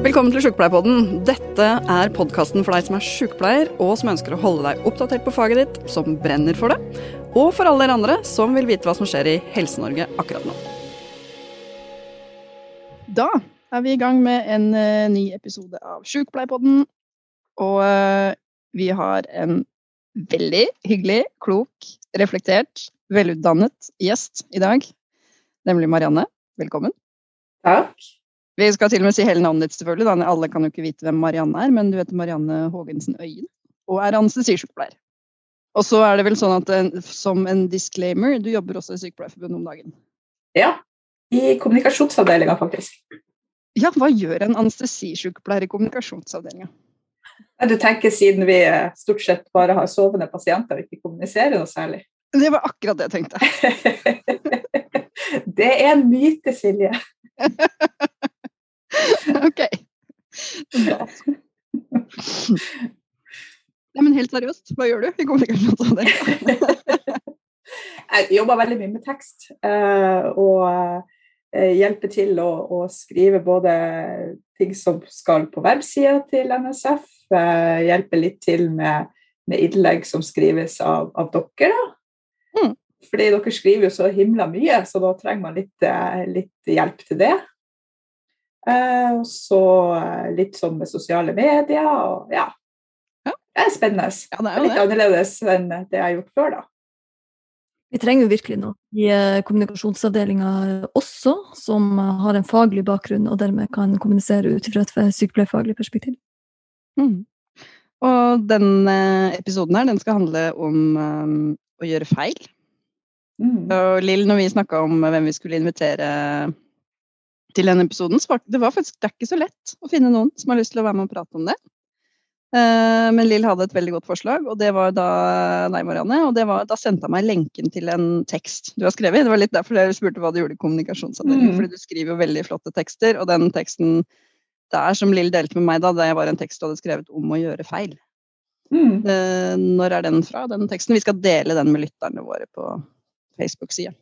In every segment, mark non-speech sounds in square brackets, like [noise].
Velkommen til Sjukepleierpodden. Dette er podkasten for deg som er sjukepleier, og som ønsker å holde deg oppdatert på faget ditt, som brenner for det, og for alle dere andre som vil vite hva som skjer i Helse-Norge akkurat nå. Da er vi i gang med en uh, ny episode av Sjukepleierpodden. Og uh, vi har en veldig hyggelig, klok, reflektert, velutdannet gjest i dag. Nemlig Marianne. Velkommen. Takk. Vi skal til og med si hele navnet ditt, selvfølgelig. Da. Alle kan jo ikke vite hvem Marianne er, men du heter Marianne Hågensen Øyen og er anestesisykepleier. Og så er det vel sånn at som en disclaimer, du jobber også i Sykepleierforbundet om dagen? Ja, i kommunikasjonsavdelinga, faktisk. Ja, hva gjør en anestesisykepleier i kommunikasjonsavdelinga? Du tenker siden vi stort sett bare har sovende pasienter og ikke kommuniserer noe særlig? Det var akkurat det jeg tenkte. [laughs] det er en myte, Silje. [laughs] [laughs] ok. [laughs] Nei, men helt seriøst, hva gjør du i kommunikasjonsavdelinga? [laughs] jeg jobber veldig mye med tekst. Eh, og eh, hjelper til å, å, skrive både ting som skal på websida til NSF, eh, hjelper litt til med, med innlegg som skrives av, av dere. da. Mm. Fordi dere skriver jo så himla mye, så da trenger man litt, litt hjelp til det. Og så litt sånn med sosiale medier og ja. Det er spennende. Ja, det er litt det. annerledes enn det jeg har gjort før, da. Vi trenger jo virkelig noe i kommunikasjonsavdelinga også, som har en faglig bakgrunn og dermed kan kommunisere ut fra et sykepleierfaglig perspektiv. Mm. Og denne episoden her, den skal handle om um, å gjøre feil. Mm. Og Lill, når vi snakka om hvem vi skulle invitere til denne episoden, det, var faktisk, det er ikke så lett å finne noen som har lyst til å være med og prate om det. Eh, men Lill hadde et veldig godt forslag, og det var da nei, Marianne. Og det var, da sendte han meg lenken til en tekst du har skrevet. Det var litt derfor jeg spurte hva du gjorde i kommunikasjonsavdelingen. Mm. Fordi du skriver jo veldig flotte tekster, og den teksten der som Lill delte med meg da, det var en tekst du hadde skrevet om å gjøre feil. Mm. Eh, når er den fra, den teksten? Vi skal dele den med lytterne våre på Facebook-sida.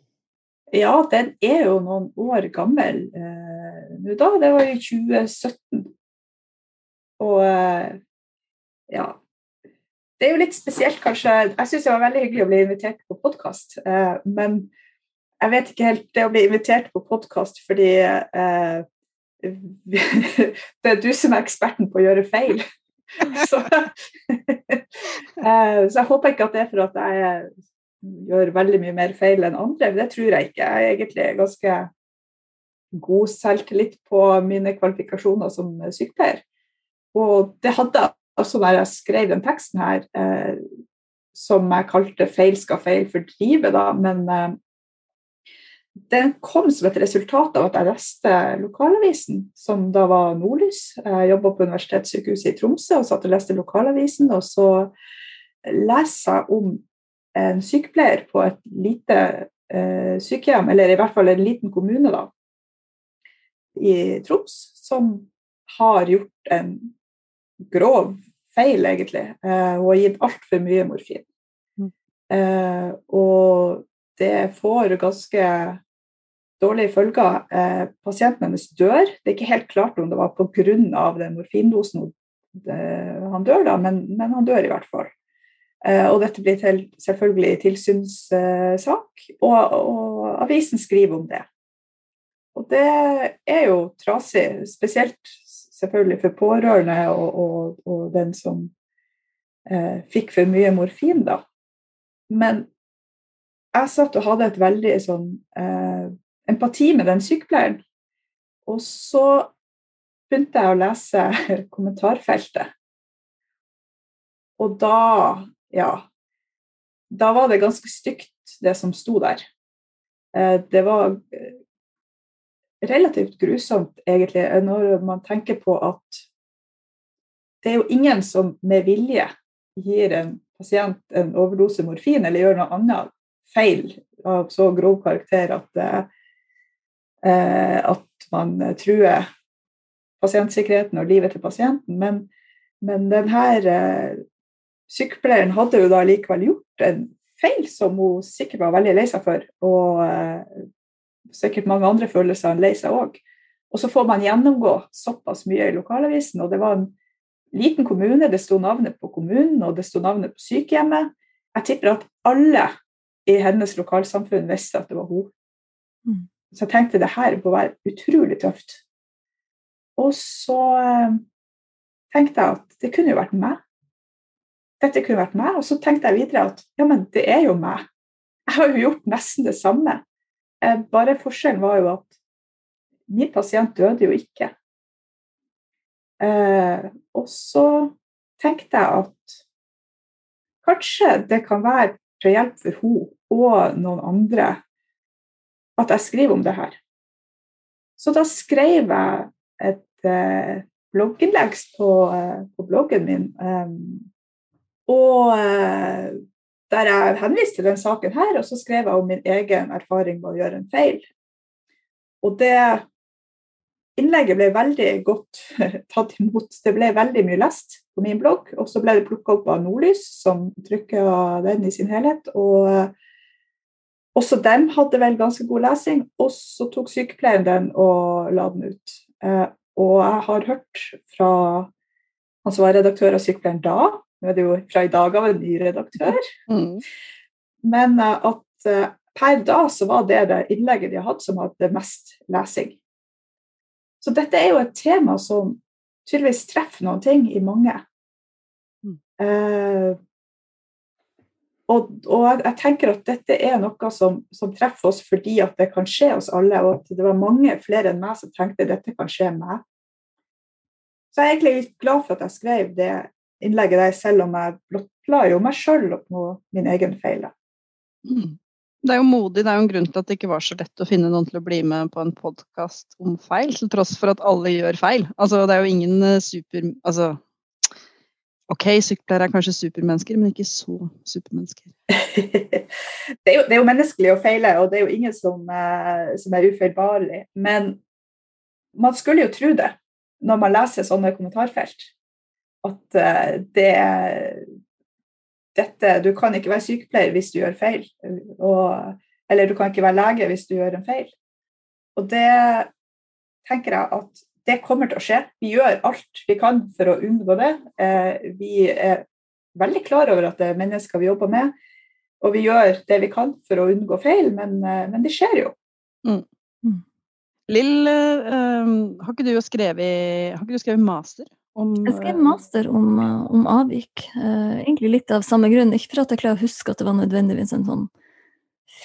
Ja, den er jo noen år gammel eh, nå da. Det var i 2017. Og eh, ja. Det er jo litt spesielt, kanskje. Jeg syns det var veldig hyggelig å bli invitert på podkast, eh, men jeg vet ikke helt det å bli invitert på podkast fordi eh, [laughs] det er du som er eksperten på å gjøre feil. [laughs] så, [laughs] eh, så, jeg håper ikke at det er for at jeg gjør veldig mye mer feil enn andre. Det tror jeg ikke. Jeg er egentlig ganske god selvtillit på mine kvalifikasjoner som sykepleier. Og det hadde jeg også da jeg skrev den teksten her, eh, som jeg kalte 'Feil skal feil fordrive', da, men eh, den kom som et resultat av at jeg leste lokalavisen, som da var Nordlys. Jeg jobba på Universitetssykehuset i Tromsø og satt og leste lokalavisen. Og så leser jeg om en sykepleier på et lite eh, sykehjem, eller i hvert fall en liten kommune da, i Troms, som har gjort en grov feil, egentlig. Eh, hun har gitt altfor mye morfin. Mm. Eh, og det får ganske dårlige følger. Eh, pasienten hennes dør. Det er ikke helt klart om det var pga. den morfindosen han dør, da, men, men, han dør i hvert fall. Eh, og dette blir til, selvfølgelig tilsynssak, og, og avisen skriver om det. Og det er jo trasig, spesielt selvfølgelig for pårørende og, og, og den som eh, fikk for mye morfin, da. Men jeg satt og hadde et veldig sånn eh, empati med den sykepleieren. Og så begynte jeg å lese [laughs] kommentarfeltet. Og da, ja Da var det ganske stygt, det som sto der. Eh, det var relativt grusomt, egentlig, når man tenker på at det er jo ingen som med vilje gir en pasient en overdose morfin eller gjør noe annet feil av så grov karakter at, eh, at man truer pasientsikkerheten og livet til pasienten. Men, men denne eh, sykepleieren hadde jo da likevel gjort en feil som hun sikkert var veldig lei seg for. Og eh, sikkert mange andre følelser enn lei seg òg. Og så får man gjennomgå såpass mye i lokalavisen. Og det var en liten kommune, det sto navnet på kommunen, og det sto navnet på sykehjemmet. Jeg tipper at alle i hennes lokalsamfunn visste at det var hun. Mm. Så jeg tenkte det her må være utrolig tøft. Og så eh, tenkte jeg at det kunne jo vært meg. Dette kunne vært meg. Og så tenkte jeg videre at ja, men det er jo meg. Jeg har jo gjort nesten det samme. Eh, bare forskjellen var jo at min pasient døde jo ikke. Eh, og så tenkte jeg at kanskje det kan være til hjelp for henne og noen andre at jeg skriver om det her. Så da skrev jeg et eh, blogginnlegg på, på, bloggen min. Og eh, der jeg henviste til den saken her, og så skrev jeg om min egen erfaring med å gjøre en feil. Og det innlegget ble veldig godt [laughs] tatt imot. Det ble veldig mye lest på min blogg. Og så ble det plukka opp av Nordlys, som trykka den i sin helhet. Og eh, også dem hadde vel ganske god lesing. Og så tok sykepleieren den og la den ut. Eh, og jeg har hørt fra han som var redaktør av Sykepleieren da, nå er det jo fra i dag av en ny redaktør, mm. men eh, at per da så var det det innlegget de hatt som hadde mest lesing. Så dette er jo et tema som tydeligvis treffer noen ting i mange. Mm. Eh, og, og jeg, jeg, tenker at dette er noe som, som, treffer oss fordi at det kan skje oss alle, og at det var mange flere enn meg som tenkte dette kan skje meg. Så jeg er egentlig litt glad for at jeg skrev det innlegget der, selv om jeg blottla jo meg sjøl og min egen feil. Mm. Det er jo modig. Det er jo en grunn til at det ikke var så lett å finne noen til å bli med på en podkast om feil, til tross for at alle gjør feil. Altså, det er jo ingen eh, super... Altså, OK, sykepleiere er kanskje supermennesker, men ikke så supermennesker. [laughs] det, er jo, det, er jo, menneskelig å feile, og det er jo ingen som, eh, som er ufeilbarlig. Men man skulle jo tro det når man leser sånne kommentarfelt. At uh, det, dette, Du kan ikke være sykepleier hvis du gjør feil. Og, eller du kan ikke være lege hvis du gjør en feil. Og det tenker jeg at det kommer til å skje. Vi gjør alt vi kan for å unngå det. Eh, vi er veldig klar over at det er mennesker vi jobber med, og vi gjør det vi kan for å unngå feil, men, eh, men det skjer jo. Mm. Mm. Lill, har ikke du skrevet, har ikke du skrevet master om, jeg skrev master om, eh, om avvik. Uh, egentlig litt av samme grunn. Ikke for at jeg klarer å huske at det var nødvendigvis en sånn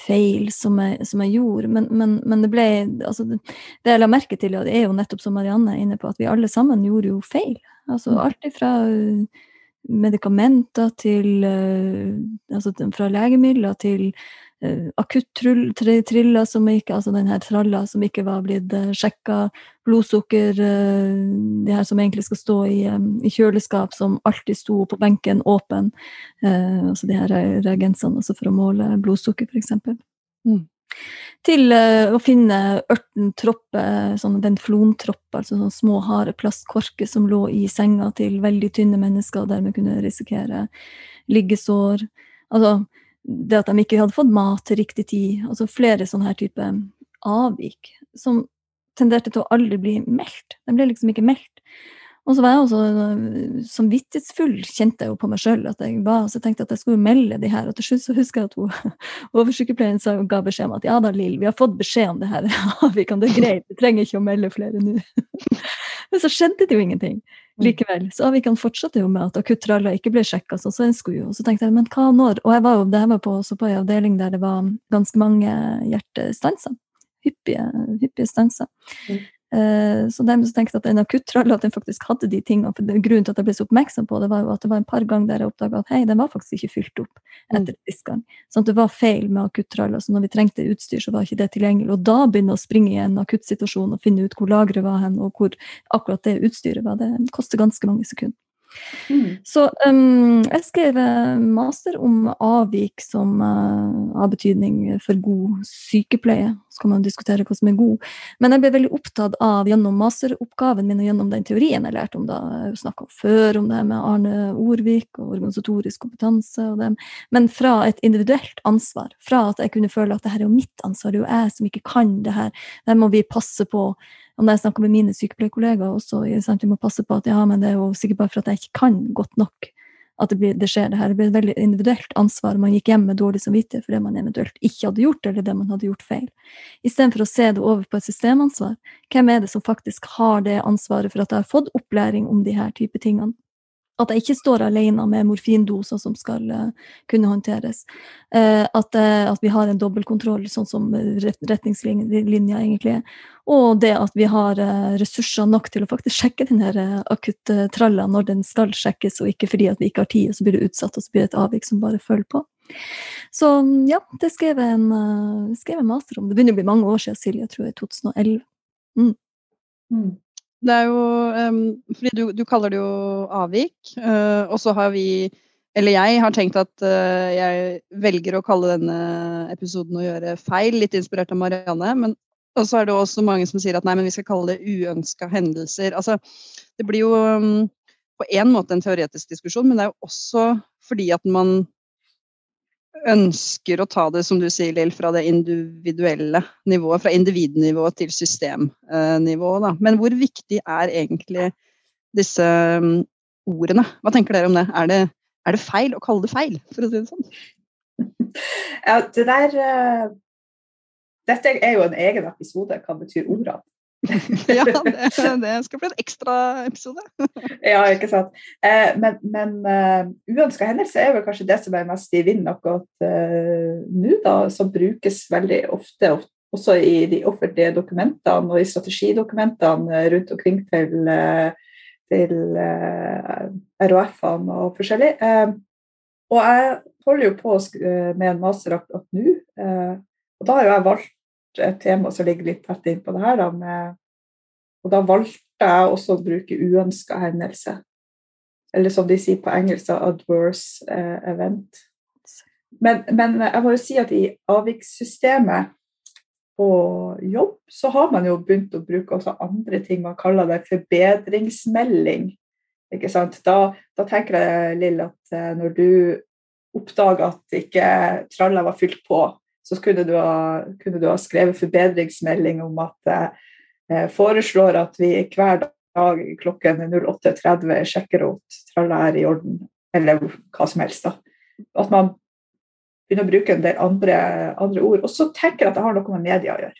feil som jeg, som jeg gjorde, men, men, men, det ble altså det, jeg la merke til, og det er jo nettopp som Marianne er inne på, at vi alle sammen gjorde jo feil. Altså mm. alt ifra medikamenter til Altså fra legemidler til akuttriller som ikke Altså den her tralla som ikke var blitt uh, sjekka, blodsukker det De her som egentlig skal stå i, i kjøleskap, som alltid sto på benken åpen. Altså de her reagensene altså for å måle blodsukker, f.eks. Mm. Til å finne ørten troppe, sånn benflontropp, altså sånne små, harde plastkorker som lå i senga til veldig tynne mennesker, og dermed kunne risikere liggesår. Altså, det at de ikke hadde fått mat til riktig tid. Altså flere sånne her type avvik som tenderte til å aldri bli meldt. De ble liksom ikke meldt. Og så var jeg også øh, samvittighetsfull, kjente jeg jo på meg sjøl at jeg var. Så jeg tenkte at jeg skulle melde de her. Og til slutt så husker jeg at hun, [laughs] oversykepleieren ga beskjed om at ja da, Lill, vi har fått beskjed om det her. [laughs] vi kan det greit, vi trenger ikke å melde flere nå. [laughs] Men så skjedde det jo ingenting. Mm. likevel. Så avvikene fortsatte jo med at akuttraller ikke ble sjekka så en skulle. jo. Så tenkte jeg, men hva når? Og jeg var jo, det her var på, også på en avdeling der det var ganske mange hjertestanser. Hyppige, hyppige stanser. Mm. Eh, så dermed så tenkte jeg at en akuttrolle at den faktisk hadde de tingene. for Grunnen til at jeg ble så oppmerksom på det, var jo at det var en par ganger der jeg oppdaga at hei, den var faktisk ikke fylt opp mm. etter sist gang. Sånn at det var feil med akuttraller. Så når vi trengte utstyr, så var ikke det tilgjengelig. Og da begynne å springe i en akuttsituasjon og finne ut hvor lageret var hen, og hvor akkurat det utstyret var, det koster ganske mange sekunder. Mm. Så um, jeg skrev eh, master om avvik som uh, har betydning for god sykepleie. Så kan man diskutere hva som er god. Men jeg ble veldig opptatt av gjennom masteroppgaven min og gjennom den teorien jeg lærte om da. Jeg snakka før om det med Arne Orvik og organisatorisk kompetanse. og dem. Men fra et individuelt ansvar. Fra at jeg kunne føle at det her er jo mitt ansvar, det er jo jeg som ikke kan det her. Det må vi passe på. Og når jeg snakker med mine sykepleierkollegaer også, sant, vi må passe på at ja, men det er jo sikkert bare for at jeg ikke kan godt nok at det, blir, det, skjer det her. Det blir et veldig individuelt ansvar. Man gikk hjem med dårlig samvittighet for det man eventuelt ikke hadde gjort, eller det man hadde gjort feil. Istedenfor å se det over på et systemansvar. Hvem er det som faktisk har det ansvaret for at jeg har fått opplæring om de her type tingene? At jeg ikke står alene med morfindoser som skal uh, kunne håndteres. Uh, at, uh, at, vi har en dobbeltkontroll, sånn som retningslinja egentlig er. Og det at vi har ressurser nok til å faktisk sjekke den her akutte tralla når den skal sjekkes, og ikke fordi at vi ikke har tid, og så blir det utsatt, og så blir det et avvik som bare følger på. Så ja, det skrev jeg en, skrev en master om. Det begynner å bli mange år siden, Silje. Jeg tror er 2011. Mm. Mm. Det er jo um, Fordi du, du, kaller det jo avvik, uh, og så har vi eller jeg har tenkt at uh, jeg velger å kalle denne episoden å gjøre feil, litt inspirert av Marianne. Men så er det også mange som sier at nei, men vi skal kalle det uønska hendelser. Altså, det blir jo um, på en måte en teoretisk diskusjon, men det er jo også fordi at man ønsker å ta det, som du sier, Lill, fra det individuelle nivået, fra individnivå til systemnivået. Da. Men hvor viktig er egentlig disse um, ordene? Hva tenker dere om det? Er, det? er det feil å kalle det feil, for å si det sånn? Ja, det der uh, Dette er jo en egen episode, hva betyr ordene? [laughs] ja, det, det, skal bli en ekstra episode. [laughs] ja, ikke sant. Eh, men men uh, uønska hendelse er vel kanskje det som er mest i vinden akkurat uh, nå, da, som brukes veldig ofte, ofte, også i de offentlige dokumentene og i strategidokumentene rundt omkring til, uh, til RHF-ene og forskjellig. og jeg holder jo på med en master akkurat nå, og da har jo jeg valgt et tema som ligger litt tett inn på det her. Da, med, og da valgte jeg også å bruke uønska hendelse. Eller som de sier på engelsk, adverse eh, event. Men, men, jeg må jo si at i avvikssystemet på jobb, så har man jo begynt å bruke også andre ting. Man kaller det forbedringsmelding. Ikke sant? Da, da tenker jeg, Lill, at eh, når du oppdager at ikke tralla var fylt på, så kunne du ha, kunne du ha skrevet forbedringsmelding om at jeg eh, foreslår at vi hver dag klokken 08.30 sjekker ut tralla er i orden, eller hva som helst. da. At man begynner å bruke en del andre, andre ord. Og så tenker jeg at det har noe med media å gjøre.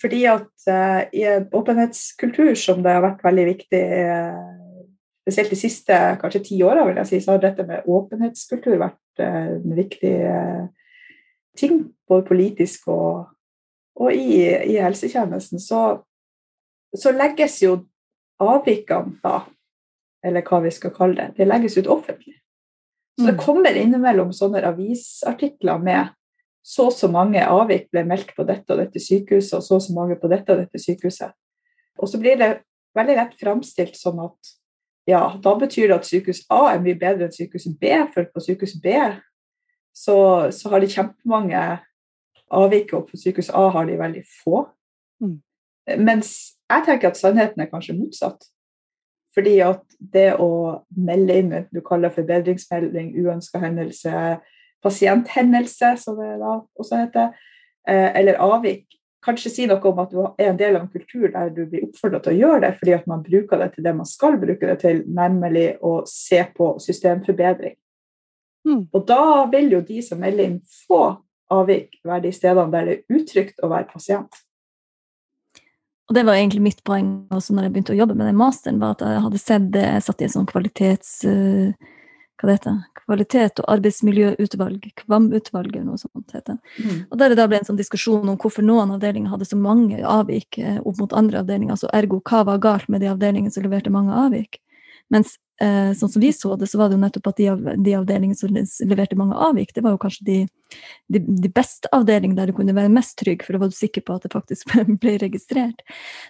Fordi at uh, i en åpenhetskultur som det har vært veldig viktig, uh, spesielt de siste kanskje ti åra, si, så har dette med åpenhetskultur vært uh, en viktig ting, både politisk og, og i, i, helsetjenesten, så, så, legges jo avvikene da, eller hva vi skal kalle det, det legges ut offentlig. Så det mm. kommer innimellom sånne avisartikler med så og så mange avvik ble meldt på dette og dette sykehuset, og så og så mange på dette og dette sykehuset. Og så blir det veldig lett framstilt som at ja, da betyr det at sykehus A er mye bedre enn sykehus B, for på sykehus B så, så har de kjempemange avvik, og på sykehus A har de veldig få. Mm. Mens jeg tenker at sannheten er kanskje motsatt. Fordi at det å melde inn du kaller forbedringsmelding, uønska hendelse, pasienthendelse, som det da også heter, eh, eller avvik, kanskje si noe om at du er en del av en kultur der du blir oppfordret til å gjøre det fordi at man bruker det til det man skal bruke det til, nemlig å se på systemforbedring. Mm. Og da vil jo de som melder inn, få avvik være de stedene der det er utrygt å være pasient. Og det var egentlig mitt poeng også når jeg begynte å jobbe med den masteren, var at jeg hadde sett det jeg satt i en sånn kvalitets... Uh, hva det heter Kvalitet- og arbeidsmiljøutvalg, KVAM-utvalget, eller noe sånt heter mm. Og der det da ble en sånn diskusjon om hvorfor noen avdelinger hadde så mange avvik eh, opp mot andre avdelinger, altså ergo hva var galt med de avdelingene som leverte mange avvik. Mens eh, sånn som vi så det, så var det jo nettopp at de, av, de avdelingene som leverte mange avvik, det var jo kanskje de, de, de beste avdelingene der du kunne være mest trygg, for da var du sikker på at det faktisk [laughs] ble registrert.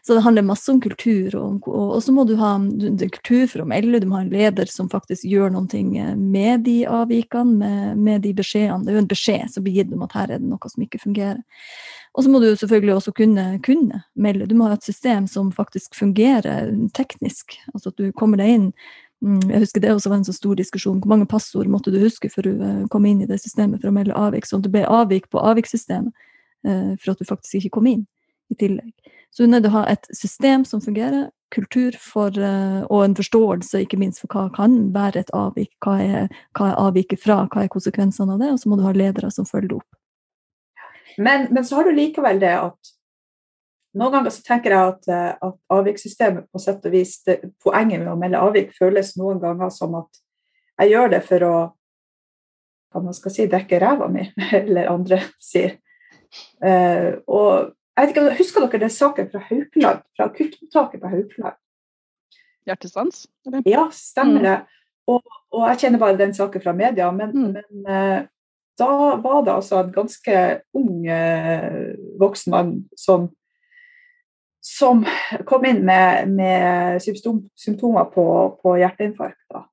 Så det handler masse om kultur, og, og, og så må du ha kultur for å melde, du må ha en leder som faktisk gjør noe med de avvikene, med, med de beskjedene. Det er jo en beskjed som blir gitt om at her er det noe som ikke fungerer. Og så må du selvfølgelig også kunne, kunne melde. Du må ha et system som faktisk fungerer teknisk. Altså at du kommer deg inn jeg husker Det også var en så stor diskusjon. Hvor mange passord måtte du huske for å komme inn i det systemet for å melde avvik? Sånn at det ble avvik på avvikssystemet eh, for at du faktisk ikke kom inn i tillegg. Så du er nødt til å ha et system som fungerer, kultur for, eh, og en forståelse ikke minst for hva kan være et avvik. Hva er, hva er avviket fra, hva er konsekvensene av det? Og så må du ha ledere som følger det opp. Men, men, så har du likevel det at noen ganger så tenker jeg at, eh, at avvikssystemet på sett og vis det, Poenget med å melde avvik føles noen ganger som at jeg gjør det for å hva man skal si, dekke ræva mi, [laughs] eller andre sier. Uh, og jeg vet ikke, Husker dere den saken fra Haukeland, fra akuttmottaket på Haukeland? Hjertestans? Ja, stemmer mm. det. Og, og, jeg kjenner bare den saken fra media, men, mm. men uh, da var det altså en ganske ung uh, voksen mann som, som kom inn med, med symptom, symptomer på, på hjerteinfarkt. Da.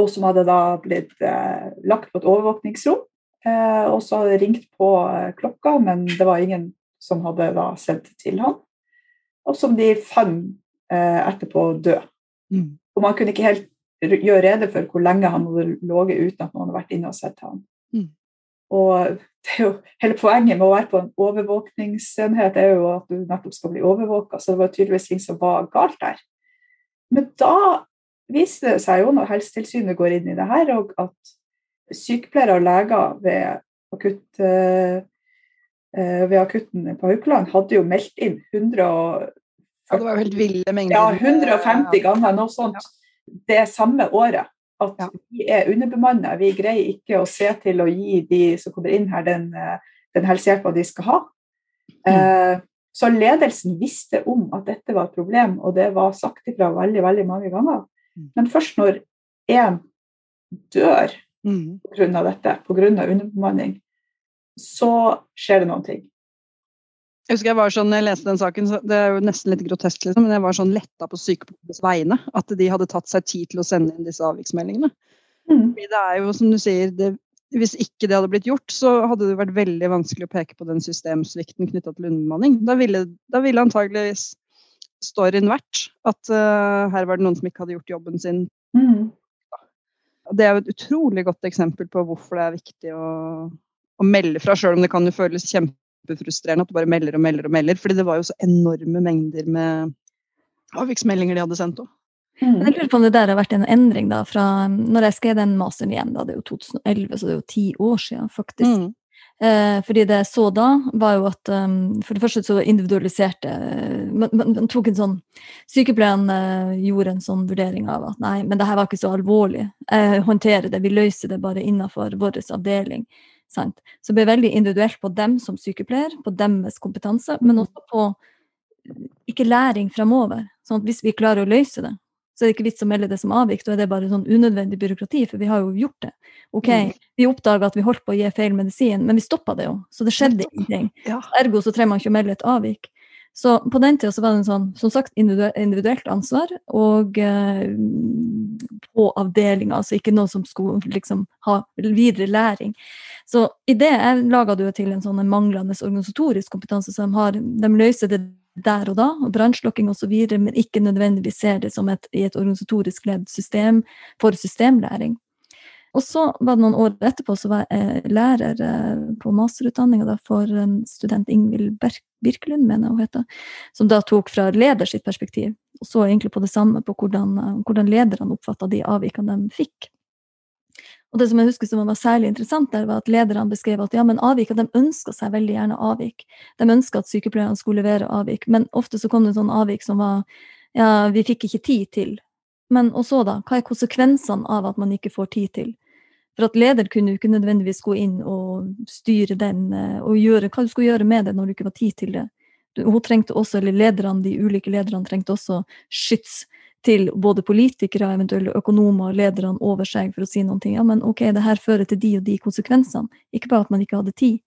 Og som hadde da blitt eh, lagt på et overvåkningsrom. Eh, og så hadde ringt på eh, klokka, men det var ingen som hadde da sendt til ham. Og som de fant eh, etterpå død. Mm. Og man kunne ikke helt gjøre rede for hvor lenge han hadde ligget uten at noen hadde vært inne og sett ham. Mm. Og jo, hele poenget med å være på en overvåkningsenhet er jo at du nettopp skal bli overvåka, så det var tydeligvis ting som var galt der. Men da viser det seg jo, når Helsetilsynet går inn i det her, at sykepleiere og leger ved, akutt, uh, ved akutten på Haukeland hadde jo meldt inn 100 ja, det var helt ville mengder. Ja, 150 ganger noe sånt det samme året at ja. vi er underbemanna. Vi greier ikke å se til å gi de som kommer inn her, den, eh, den helsehjelpa de skal ha. Mm. Eh, så ledelsen visste om at dette var et problem, og det var sagt ifra veldig veldig mange ganger. Mm. Men først når én dør mm. pga. dette, pga. underbemanning, så skjer det noen ting. Jeg husker jeg var sånn, jeg leste den saken, det er jo nesten litt grotesk, liksom, men jeg var sånn letta på sykepleiernes vegne. At de hadde tatt seg tid til å sende inn disse avviksmeldingene. Mm. det er jo, som du sier, det, hvis ikke det hadde blitt gjort, så hadde det vært veldig vanskelig å peke på den systemsvikten knytta til underbemanning. Da ville, da ville antageligvis storyen vært at uh, her var det noen som ikke hadde gjort jobben sin. Mm. Det er jo et utrolig godt eksempel på hvorfor det er viktig å, å melde fra, sjøl om det kan jo føles kjempe kjempefrustrerende at du bare melder og melder og melder. fordi det var jo så enorme mengder med avviksmeldinger de hadde sendt òg. Mm. Jeg lurer på om det der har vært en endring da, fra når jeg skrev den masteren igjen, da, det er jo 2011, så det er jo ti år siden faktisk. Mm. Eh, fordi det jeg så da, var jo at um, for det første så individualiserte man, man, man tok en sånn Sykepleien uh, gjorde en sånn vurdering av at nei, men det her var ikke så alvorlig. Jeg håndterer det, vi løser det bare innenfor vår avdeling. Sant? Så det blir veldig individuelt på dem som sykepleier, på deres kompetanse, men også på ikke læring fremover. Sånn at hvis vi klarer å løse det, så er det ikke vits å melde det som avvik. Da er det bare sånn unødvendig byråkrati, for vi har jo gjort det. Ok, mm. vi oppdaga at vi holdt på å gi feil medisin, men vi stoppa det jo, så det skjedde ingenting. Ergo så trenger man ikke å melde et avvik. Så på den tida så var det en sånn, som sagt, individuelt ansvar, og eh, på avdelinga, altså ikke noe som skulle liksom ha videre læring. Så i det laga du til en sånn manglende organisatorisk kompetanse, så de, har, de løser det der og da, og brannslukking osv., men ikke nødvendigvis ser det som et, i et organisatorisk ledd system for systemlæring. Og så var det noen år etterpå så var jeg lærer eh, på masterutdanninga for student Ingvild Birkelund, mener jeg hun heter, som da tok fra leders perspektiv, og så egentlig på det samme, på hvordan, eh, hvordan lederne oppfatta de avvikene de fikk. Og det som jeg husker som var særlig interessant der, var at lederne beskrev at ja, men avvik, de ønska seg veldig gjerne avvik. De ønska at sykepleierne skulle levere avvik, men ofte så kom det sånn avvik som var ja, vi fikk ikke tid til. Men og så, da? Hva er konsekvensene av at man ikke får tid til? For at leder kunne jo ikke nødvendigvis gå inn og styre den, eh, og gjøre hva du skulle gjøre med det når du ikke var tid til det. Hun trengte også, eller lederne, De ulike lederne trengte også skyts til både politikere, eventuelle økonomer, lederne over seg for å si noen ting. Ja, men ok, det her fører til de og de konsekvensene. Ikke bare at man ikke hadde tid.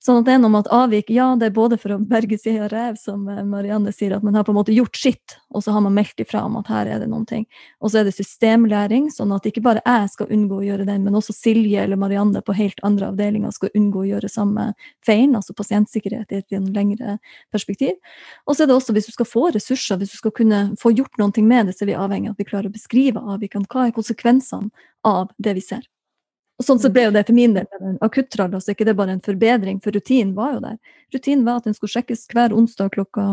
Sånn at det er noe med at avvik, ja, det er både for å berge seg av rev, som eh, Marianne sier, at man har på en måte gjort sitt, og så har man meldt ifra om at her er det noen ting. Og så er det systemlæring, sånn at ikke bare jeg skal unngå å gjøre den, men også Silje eller Marianne på helt andre avdelinger skal unngå å gjøre samme feilen, altså pasientsikkerhet i et lengre perspektiv. Og så er det også, hvis du skal få ressurser, hvis du skal kunne få gjort noe med det, så er vi avhengig av at vi klarer å beskrive avvikene. Hva er konsekvensene av det vi ser? Og sånn så ble jo det for min del en akuttrall, altså ikke det bare en forbedring, for rutinen var jo der. Rutinen var at den skulle sjekkes hver onsdag klokka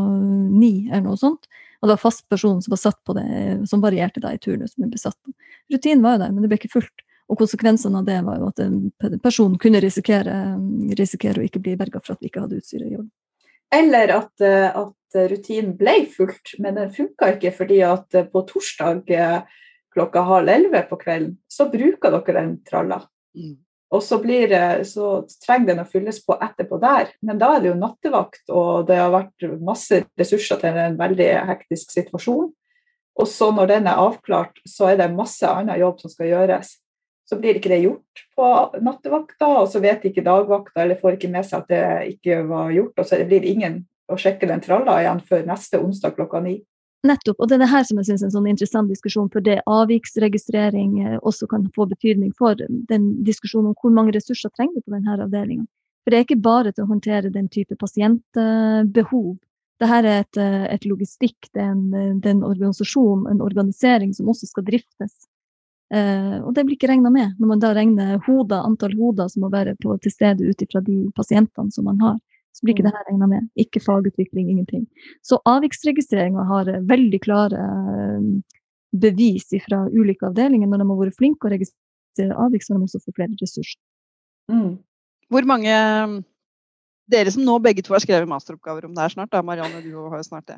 ni, eller noe sånt. Og det var fast person som var satt på det, som varierte da i turnus. Men ble satt på. Rutinen var jo der, men det ble ikke fulgt. Og konsekvensene av det var jo at en person kunne risikere, risikere å ikke bli berga for at vi ikke hadde utstyret i orden. Eller at, at rutinen ble fulgt, men den funka ikke fordi at på torsdag klokka halv elleve på kvelden, så bruker dere den tralla. Og så, det, så, trenger den å fylles på etterpå der, men da er det jo nattevakt, og det har vært masse ressurser til en veldig hektisk situasjon. Og så når den er avklart, så er det masse annen jobb som skal gjøres. Så blir ikke det gjort på nattevakta, og så vet ikke dagvakta eller får ikke med seg at det ikke var gjort, og så blir det ingen å sjekke den tralla igjen før neste onsdag klokka ni. Nettopp. Og det er det her som jeg syns er en sånn interessant diskusjon, for det avviksregistrering eh, også kan få betydning for den diskusjonen om hvor mange ressurser trenger du på denne avdelinga. For det er ikke bare til å håndtere den type pasientbehov. Dette er et, eh, et logistikk, det er, en, en, organisasjon, en organisering som også skal driftes. Eh, og det blir ikke regna med når man da regner hoder, antall hoder som må være på, til stede ut ifra de pasientene som man har så blir ikke mm. det her regna med. Ikke fagutvikling, ingenting. Så avviksregistreringa har eh, veldig klare eh, bevis fra ulike avdelinger. Når de har vært flinke å registrere avvik, så de også får flere ressurser. Mm. Hvor mange Dere som nå begge to har skrevet masteroppgaver om det her snart, da, Marianne, du har jo snart det.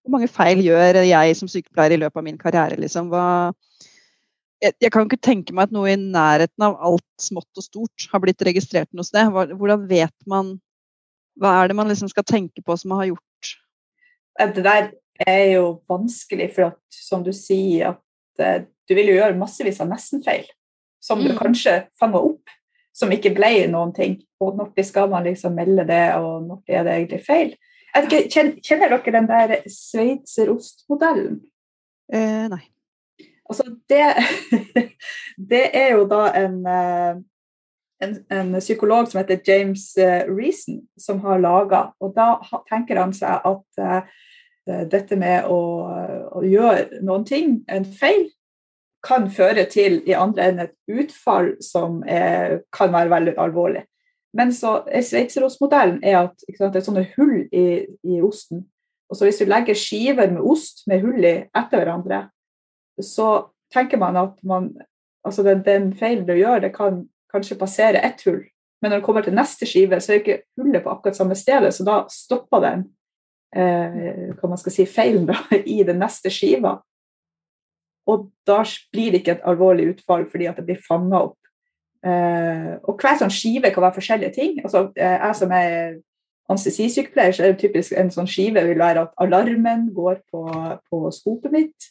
Hvor mange feil gjør jeg som sykepleier i løpet av min karriere? Liksom? Hva, jeg, jeg, kan ikke tenke meg at noe i nærheten av alt smått og stort har blitt registrert noe sted. Hvordan vet man hva er det man liksom skal tenke på som man har gjort? Det der er jo vanskelig, for at, som du sier, at eh, du vil jo gjøre massevis av nestenfeil som du mm. kanskje fanga opp, som ikke ble noen ting. Og når skal man liksom melde det, og når er det egentlig feil? Ikke, kjenner dere den der sveitserostmodellen? Eh, nei. Altså, det, [laughs] det er jo da en eh, en, en, psykolog som heter James uh, Reason, som har laga. Og da tenker han seg at uh, dette med å, å, gjøre noen ting, en feil, kan føre til i andre enden et utfall som er, kan være veldig alvorlig. Men så Sveitserostmodellen er at sant, det er sånne hull i, i, osten. Og så Hvis du legger skiver med ost med hull i etter hverandre, så tenker man at man, altså den, den feilen du gjør, det kan kanskje passere ett hull. Men når det kommer til neste skive, så er ikke hullet på akkurat samme stedet, så da stopper den eh, hva man skal si, feilen da, [laughs] i den neste skiva. Og da blir det ikke et alvorlig utfall fordi at det blir fanga opp. Eh, og hver sånn skive kan være forskjellige ting. Altså, eh, jeg som er anestesisykepleier, så er det typisk en sånn skive vil være at alarmen går på, på skopet mitt.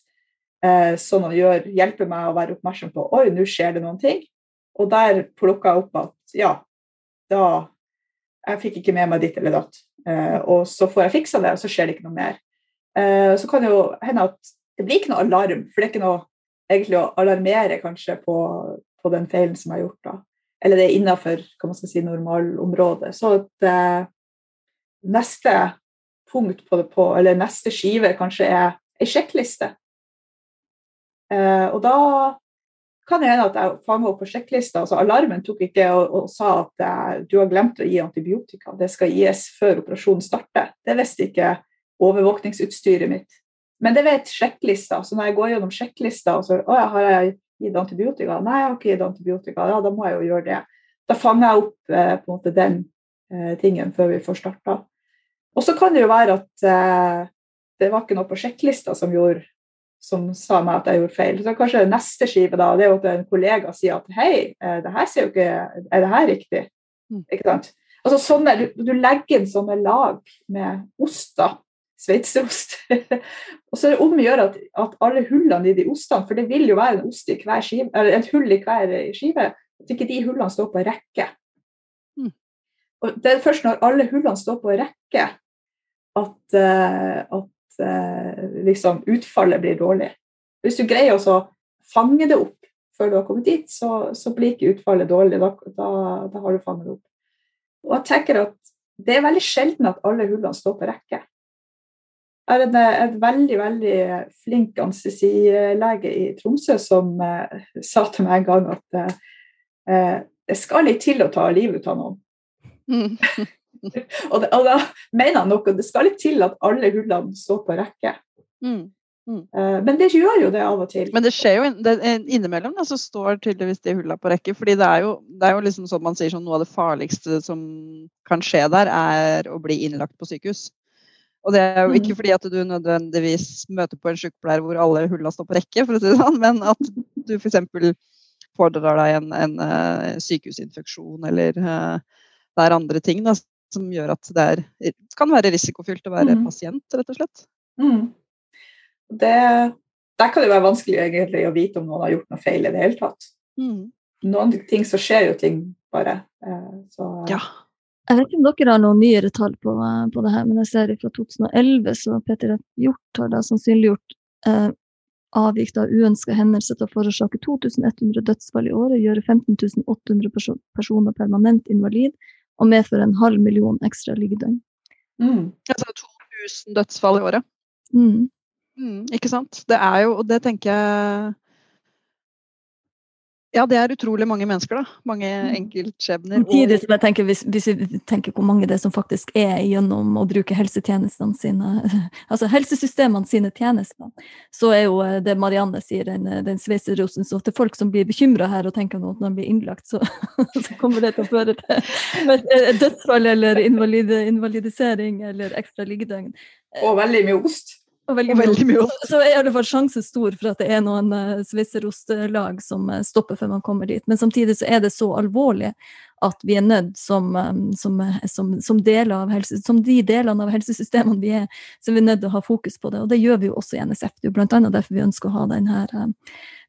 Eh, sånn at gjør, hjelper meg å være oppmerksom på oi, nå skjer det noen ting. Og der plukka jeg opp at ja, da Jeg fikk ikke med meg ditt eller datt. Eh, og så får jeg fiksa det, og så skjer det ikke noe mer. Eh, så kan det jo hende at det blir ikke noe alarm, for det er ikke noe egentlig å alarmere kanskje på, på den feilen som jeg har gjort. da. Eller det er innafor si, normalområdet. Så at eh, neste punkt på det på, eller neste skive kanskje er ei sjekkliste. Og da kan det hende at jeg fanga opp på sjekklista. Altså, alarmen tok ikke og, og sa at eh, du har glemt å gi antibiotika. Det skal gis før operasjonen starter. Det visste ikke overvåkningsutstyret mitt. Men det vet sjekklista. Så når jeg går gjennom sjekklista og så, å, har jeg gitt antibiotika? Nei, jeg har ikke gitt antibiotika. Ja, da må jeg jo gjøre det. Da fanger jeg opp eh, på en måte den eh, tingen før vi får starta. Og så kan det jo være at det var ikke noe på sjekklista som gjorde som sa meg at jeg gjorde feil. Så kanskje neste skive da, det er at en kollega sier at hei, eh, det her ser jo ikke Er det her riktig? Mm. Ikke sant? Altså sånne, du, du, legger inn sånne lag med ost, da. sveitserost. [laughs] og så er det om å gjøre at, at, alle hullene i de ostene, for det vil jo være en ost i hver skive, eller et hull i hver skive, at ikke de hullene står på rekke. Mm. Og Det er først når alle hullene står på rekke at, uh, at liksom utfallet blir dårlig. Hvis du greier å fange det opp før du har kommet dit, så, så blir ikke utfallet dårlig. Da, da, da har du fanget det opp. Og jeg tenker at det er veldig sjelden at alle hullene står på rekke. Jeg har en, veldig veldig flink anestesilege i Tromsø som eh, sa til meg en gang at eh, det skal litt til å ta livet ut av noen. Mm. [laughs] [laughs] og, det, og, da mener han noe, det skal litt til at alle hullene står på rekke. Mm. Mm. Eh, men det gjør jo det av og til. Men det skjer jo det, innimellom, da, så står tydeligvis de hullene på rekke. fordi det er jo, det er jo liksom sånn man sier sånn, noe av det farligste som kan skje der, er å bli innlagt på sykehus. Og det er jo ikke mm. fordi at du nødvendigvis møter på en sykepleier hvor alle hullene står på rekke, for å si det sånn, men at du f.eks. pådrar deg en, en uh, sykehusinfeksjon eller det er andre ting da, som gjør at det er, kan være risikofylt å være mm. pasient, rett og slett. Mm. Det, der kan det være vanskelig egentlig å vite om noen har gjort noe feil i det hele tatt. Mm. Noen ting så skjer jo ting bare. Uh, så, ja. Jeg vet ikke om dere har noen nyere tall på, på det her, men jeg ser fra 2011 så Peter Hjort har da sannsynliggjort eh, avvik av uønska hendelser til å forårsake 2100 dødsfall i året, gjøre 15 800 personer permanent invalid og medfører en halv million ekstra liggedøgn. Mm. Altså 2000 dødsfall i året. Mm. Mm, ikke sant. Det er jo, og det tenker jeg ja, det er utrolig mange mennesker, da. Mange mm. enkeltskjebner. Samtidig som jeg tenker, hvis, hvis, vi tenker hvor mange det er som faktisk er gjennom å bruke helsetjenestene sine, [laughs] altså helsesystemene sine tjenester, så er jo eh, det Marianne sier, den, eh, den sveiserosen, så til folk som blir bekymra her og tenker nå at når de blir innlagt, så, [laughs] så, kommer det til å føre til [laughs] dødsfall eller invalid, invalidisering eller ekstra liggedøgn. Og veldig mye ost og veldig, og veldig mye ost. Så er i alle fall sjansen stor for at det er noen uh, sveitserostlag som uh, stopper før man kommer dit. Men samtidig så er det så alvorlig at vi er nødt som, um, som, som, som, helse, som de delene av helsesystemene vi er, så vi er nødt til å ha fokus på det. Og det gjør vi jo også i NSF. Det er jo annet derfor vi ønsker å ha denne uh,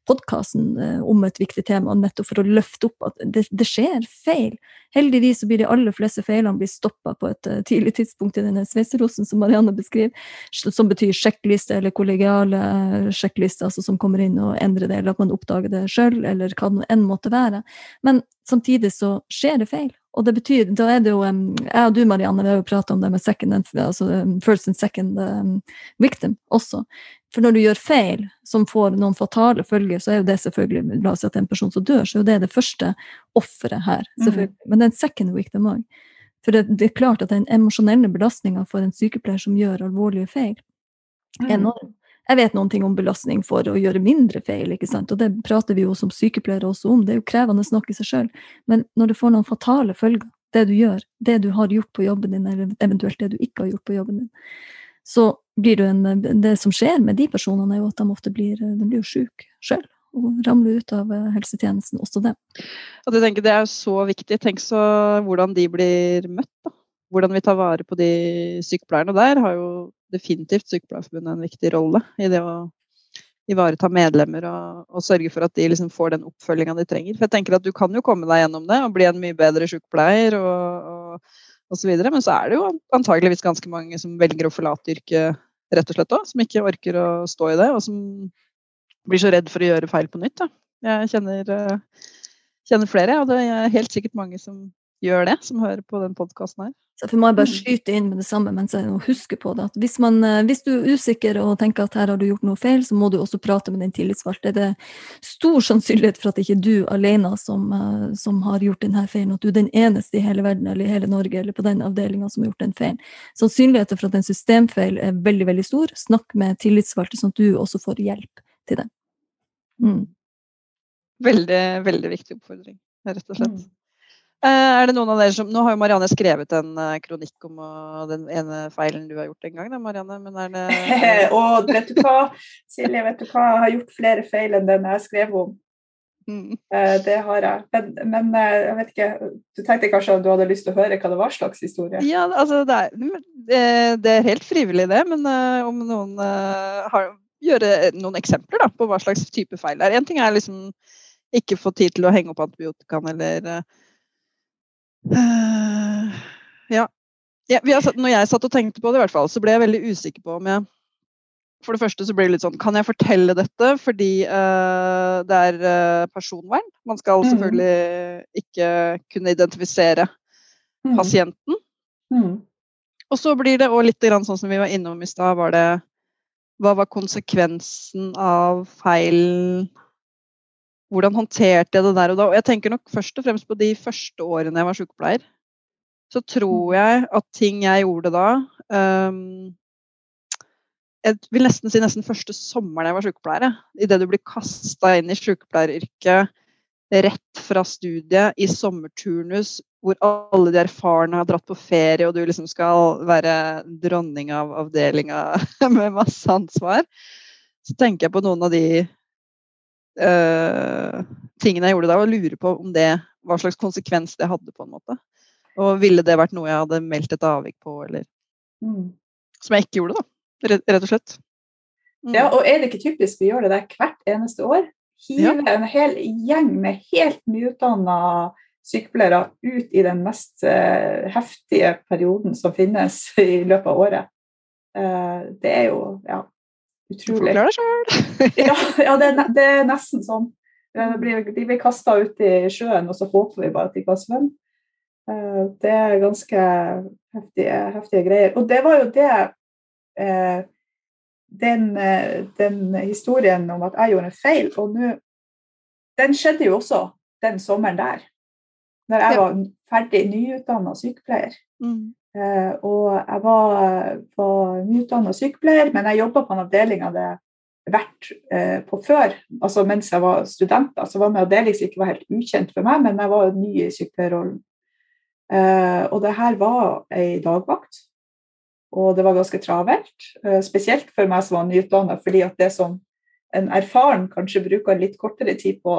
podkasten eh, om et viktig tema, nettopp for å løfte opp at det, det skjer feil. Heldigvis så blir de aller fleste feilene blir stoppa på et uh, tidlig tidspunkt i denne sveiserosen som Marianne beskriver, som betyr sjekkliste eller kollegiale uh, sjekklister altså som kommer inn og endrer det, eller at man oppdager det sjøl, eller hva det enn måtte være. Men samtidig så skjer det feil. Og det betyr, da er det jo um, Jeg og du, Marianne, vi har jo prata om det med second altså, first and second um, victim også. For når du gjør feil som får noen fatale følger, så er jo det selvfølgelig La oss si at det er en person som dør, så er jo det det første offeret her. Mhm. selvfølgelig. Mm. Men det er en second victim òg. For det, det, er klart at den emosjonelle belastninga for en sykepleier som gjør alvorlige feil, er mhm. enorm. Jeg vet noen ting om belastning for å gjøre mindre feil, ikke sant? og det prater vi jo som sykepleiere også om. Det er jo krevende nok i seg sjøl. Men når det får noen fatale følger, det du gjør, det du har gjort på jobben din, eller eventuelt det du ikke har gjort på jobben din, så blir det en Det som skjer med de personene, er jo at de ofte blir, de blir syke sjøl. Og ramler ut av eh, helsetjenesten, også det. Og jeg tenker Det er jo så viktig. Tenk så hvordan de blir møtt. da. Hvordan vi tar vare på de sykepleierne. Der har jo definitivt Sykepleierforbundet en viktig rolle i det å ivareta medlemmer og, og sørge for at de liksom får den oppfølginga de trenger. For jeg tenker at Du kan jo komme deg gjennom det og bli en mye bedre sykepleier. og, og videre. Men så er det jo antageligvis ganske mange som velger å forlate yrket rett og slett òg. Som ikke orker å stå i det, og som blir så redd for å gjøre feil på nytt. Da. Jeg kjenner, eh, kjenner flere, og det er helt sikkert mange som gjør det, som hører på den podkasten her. Så for må jeg bare mm. skyte inn med det samme mens jeg husker på det. at hvis, man, eh, hvis, du er usikker og tenker at her har du gjort noe feil, så må du også prate med den tillitsvalgte. Det er stor sannsynlighet for at det ikke er du alene som, eh, som har gjort denne feilen, at du er den eneste i hele verden eller i hele Norge eller på den avdelinga som har gjort den feilen. Sannsynligheten for at en systemfeil er veldig veldig stor. Snakk med tillitsvalgte, sånn at du også får hjelp til det. Mm. Veldig, veldig viktig oppfordring, rett og slett. Mm. Eh, er det noen av dere som, Nå har jo Marianne skrevet en eh, kronikk om eh, den ene feilen du har gjort en gang. Da, Marianne, men er det [laughs] Og vet du hva, Silje, vet du hva? Jeg har gjort flere feil enn den jeg skrev om. Mm. Det har jeg. Men, men, jeg vet ikke Du tenkte kanskje at du hadde lyst til å høre hva det var slags historie? Ja, altså det er, det er helt frivillig det, men om noen har gjøre noen eksempler da, på hva slags type feil det er. Én ting er liksom ikke få tid til å henge opp antibiotikaen eller uh, Ja. ja satt, når jeg satt og tenkte på det, i hvert fall, så ble jeg veldig usikker på om jeg For det første så ble det litt sånn Kan jeg fortelle dette fordi uh, det er uh, personvern? Man skal mm. selvfølgelig ikke kunne identifisere mm. pasienten. Mm. Og så blir det òg litt sånn som vi var innom i stad, var det hva var konsekvensen av feilen? Hvordan håndterte jeg det der og da? Og jeg tenker nok først og fremst på de første årene jeg var sykepleier. Så tror mm. jeg at ting jeg gjorde da um, Jeg vil nesten si nesten første sommeren jeg var sykepleier. Idet du blir kasta inn i sykepleieryrket rett fra studiet i sommerturnus hvor alle de erfarne har dratt på ferie, og du liksom skal være dronning av avdelinga [laughs] med masse ansvar, så tenker jeg på noen av de uh, tingene jeg gjorde da, og lurer på om det, hva slags konsekvens det hadde. på en måte. Og ville det vært noe jeg hadde meldt et avvik på, eller mm. Som jeg ikke gjorde, da. Rett, og slett. Mm. Ja, og er det ikke typisk vi gjør det der hvert eneste år? Hive ja. en hel gjeng med helt nyutdanna sykepleiere ut i den mest uh, heftige perioden som finnes i løpet av året. Uh, det er jo ja, utrolig. Forklar deg sjøl! ja, [laughs] ja det, det, er nesten sånn. De blir, de blir kasta ut i sjøen, og så håper vi bare at de kan svømme. Uh, det er ganske heftige, heftige, greier. Og det var jo det den, den, historien om at jeg gjorde en feil, og nå Den skjedde jo også den sommeren der når jeg var ferdig nyutdanna sykepleier. Mm. Uh, og jeg var, var nyutdanna sykepleier, men jeg jobba på en avdeling jeg hadde vært uh, på før. altså Mens jeg var student, så var det avdeling som ikke var helt ukjent for meg, men jeg var ny i sykepleierrollen. Og det her var ei dagvakt, og det var ganske travelt. spesielt for meg som var nyutdanna, fordi at det som en erfaren kanskje bruker litt kortere tid på,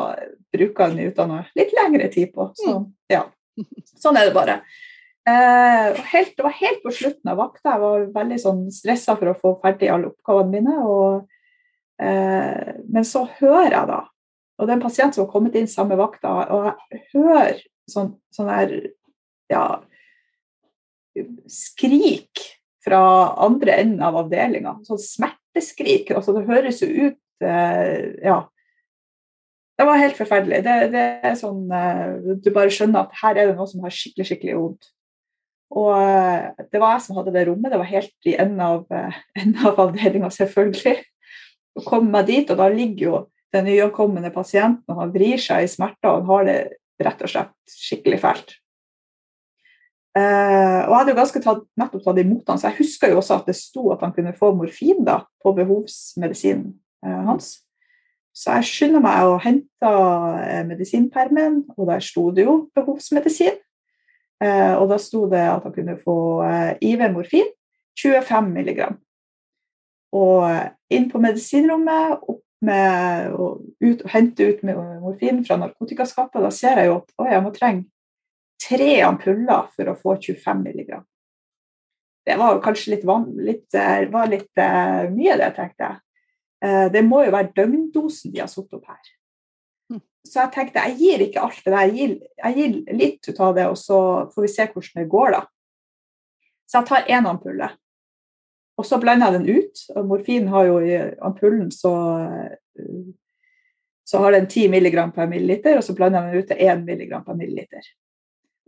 bruker en nyutdanna litt lengre tid på. Så, mm. ja. Sånn er det bare. Eh, helt, det var helt på slutten av vakta. Jeg var veldig sånn stressa for å få ferdig alle oppgavene mine. Og, eh, men så hører jeg da, og det er en pasient som har kommet inn samme vakta, og jeg hører sånn, sånn der ja, skrik fra andre enden av avdelinga. Sånn smerteskrik. altså Det høres jo ut Eh, ja. Det var helt forferdelig. Det, det, er sånn eh, Du bare skjønner at her er det noe som har skikkelig, skikkelig vondt. Og eh, det var jeg som hadde det rommet. Det var helt i enden av, [laughs] enden av avdelinga, selvfølgelig. Og kom meg dit, og da ligger jo den nyankomne pasienten og han vrir seg i smerter og han har det rett og slett skikkelig fælt. Uh, og jeg hadde jo ganske tatt, nettopp tatt imot han, så jeg husker jo også at det sto at han kunne få morfin da, på behovsmedisinen. Eh, hans. Så jeg skynder meg å hente eh, medisinpermen, og der sto det jo behovsmedisin. Eh, og da sto det at han kunne få IV morfin, 25 mg. Og inn på medisinrommet, opp med og, ut, hente ut morfin fra narkotikaskapet. Da ser jeg jo at å, jeg må trenge tre ampuller for å få 25 mg. Det var kanskje litt, van, litt, var litt uh, mye, det, tenkte jeg. Uh, det må jo være døgndosen de har satt opp her. Så jeg tenkte jeg gir ikke alt det der, jeg gir, jeg gir litt ut av det, og så får vi se hvordan det går, da. Så jeg tar én ampulle. Og så blander jeg den ut. og Morfin har jo i ampullen så, så har den 10 mg per milliliter, og så blander jeg den ut til 1 mg per milliliter.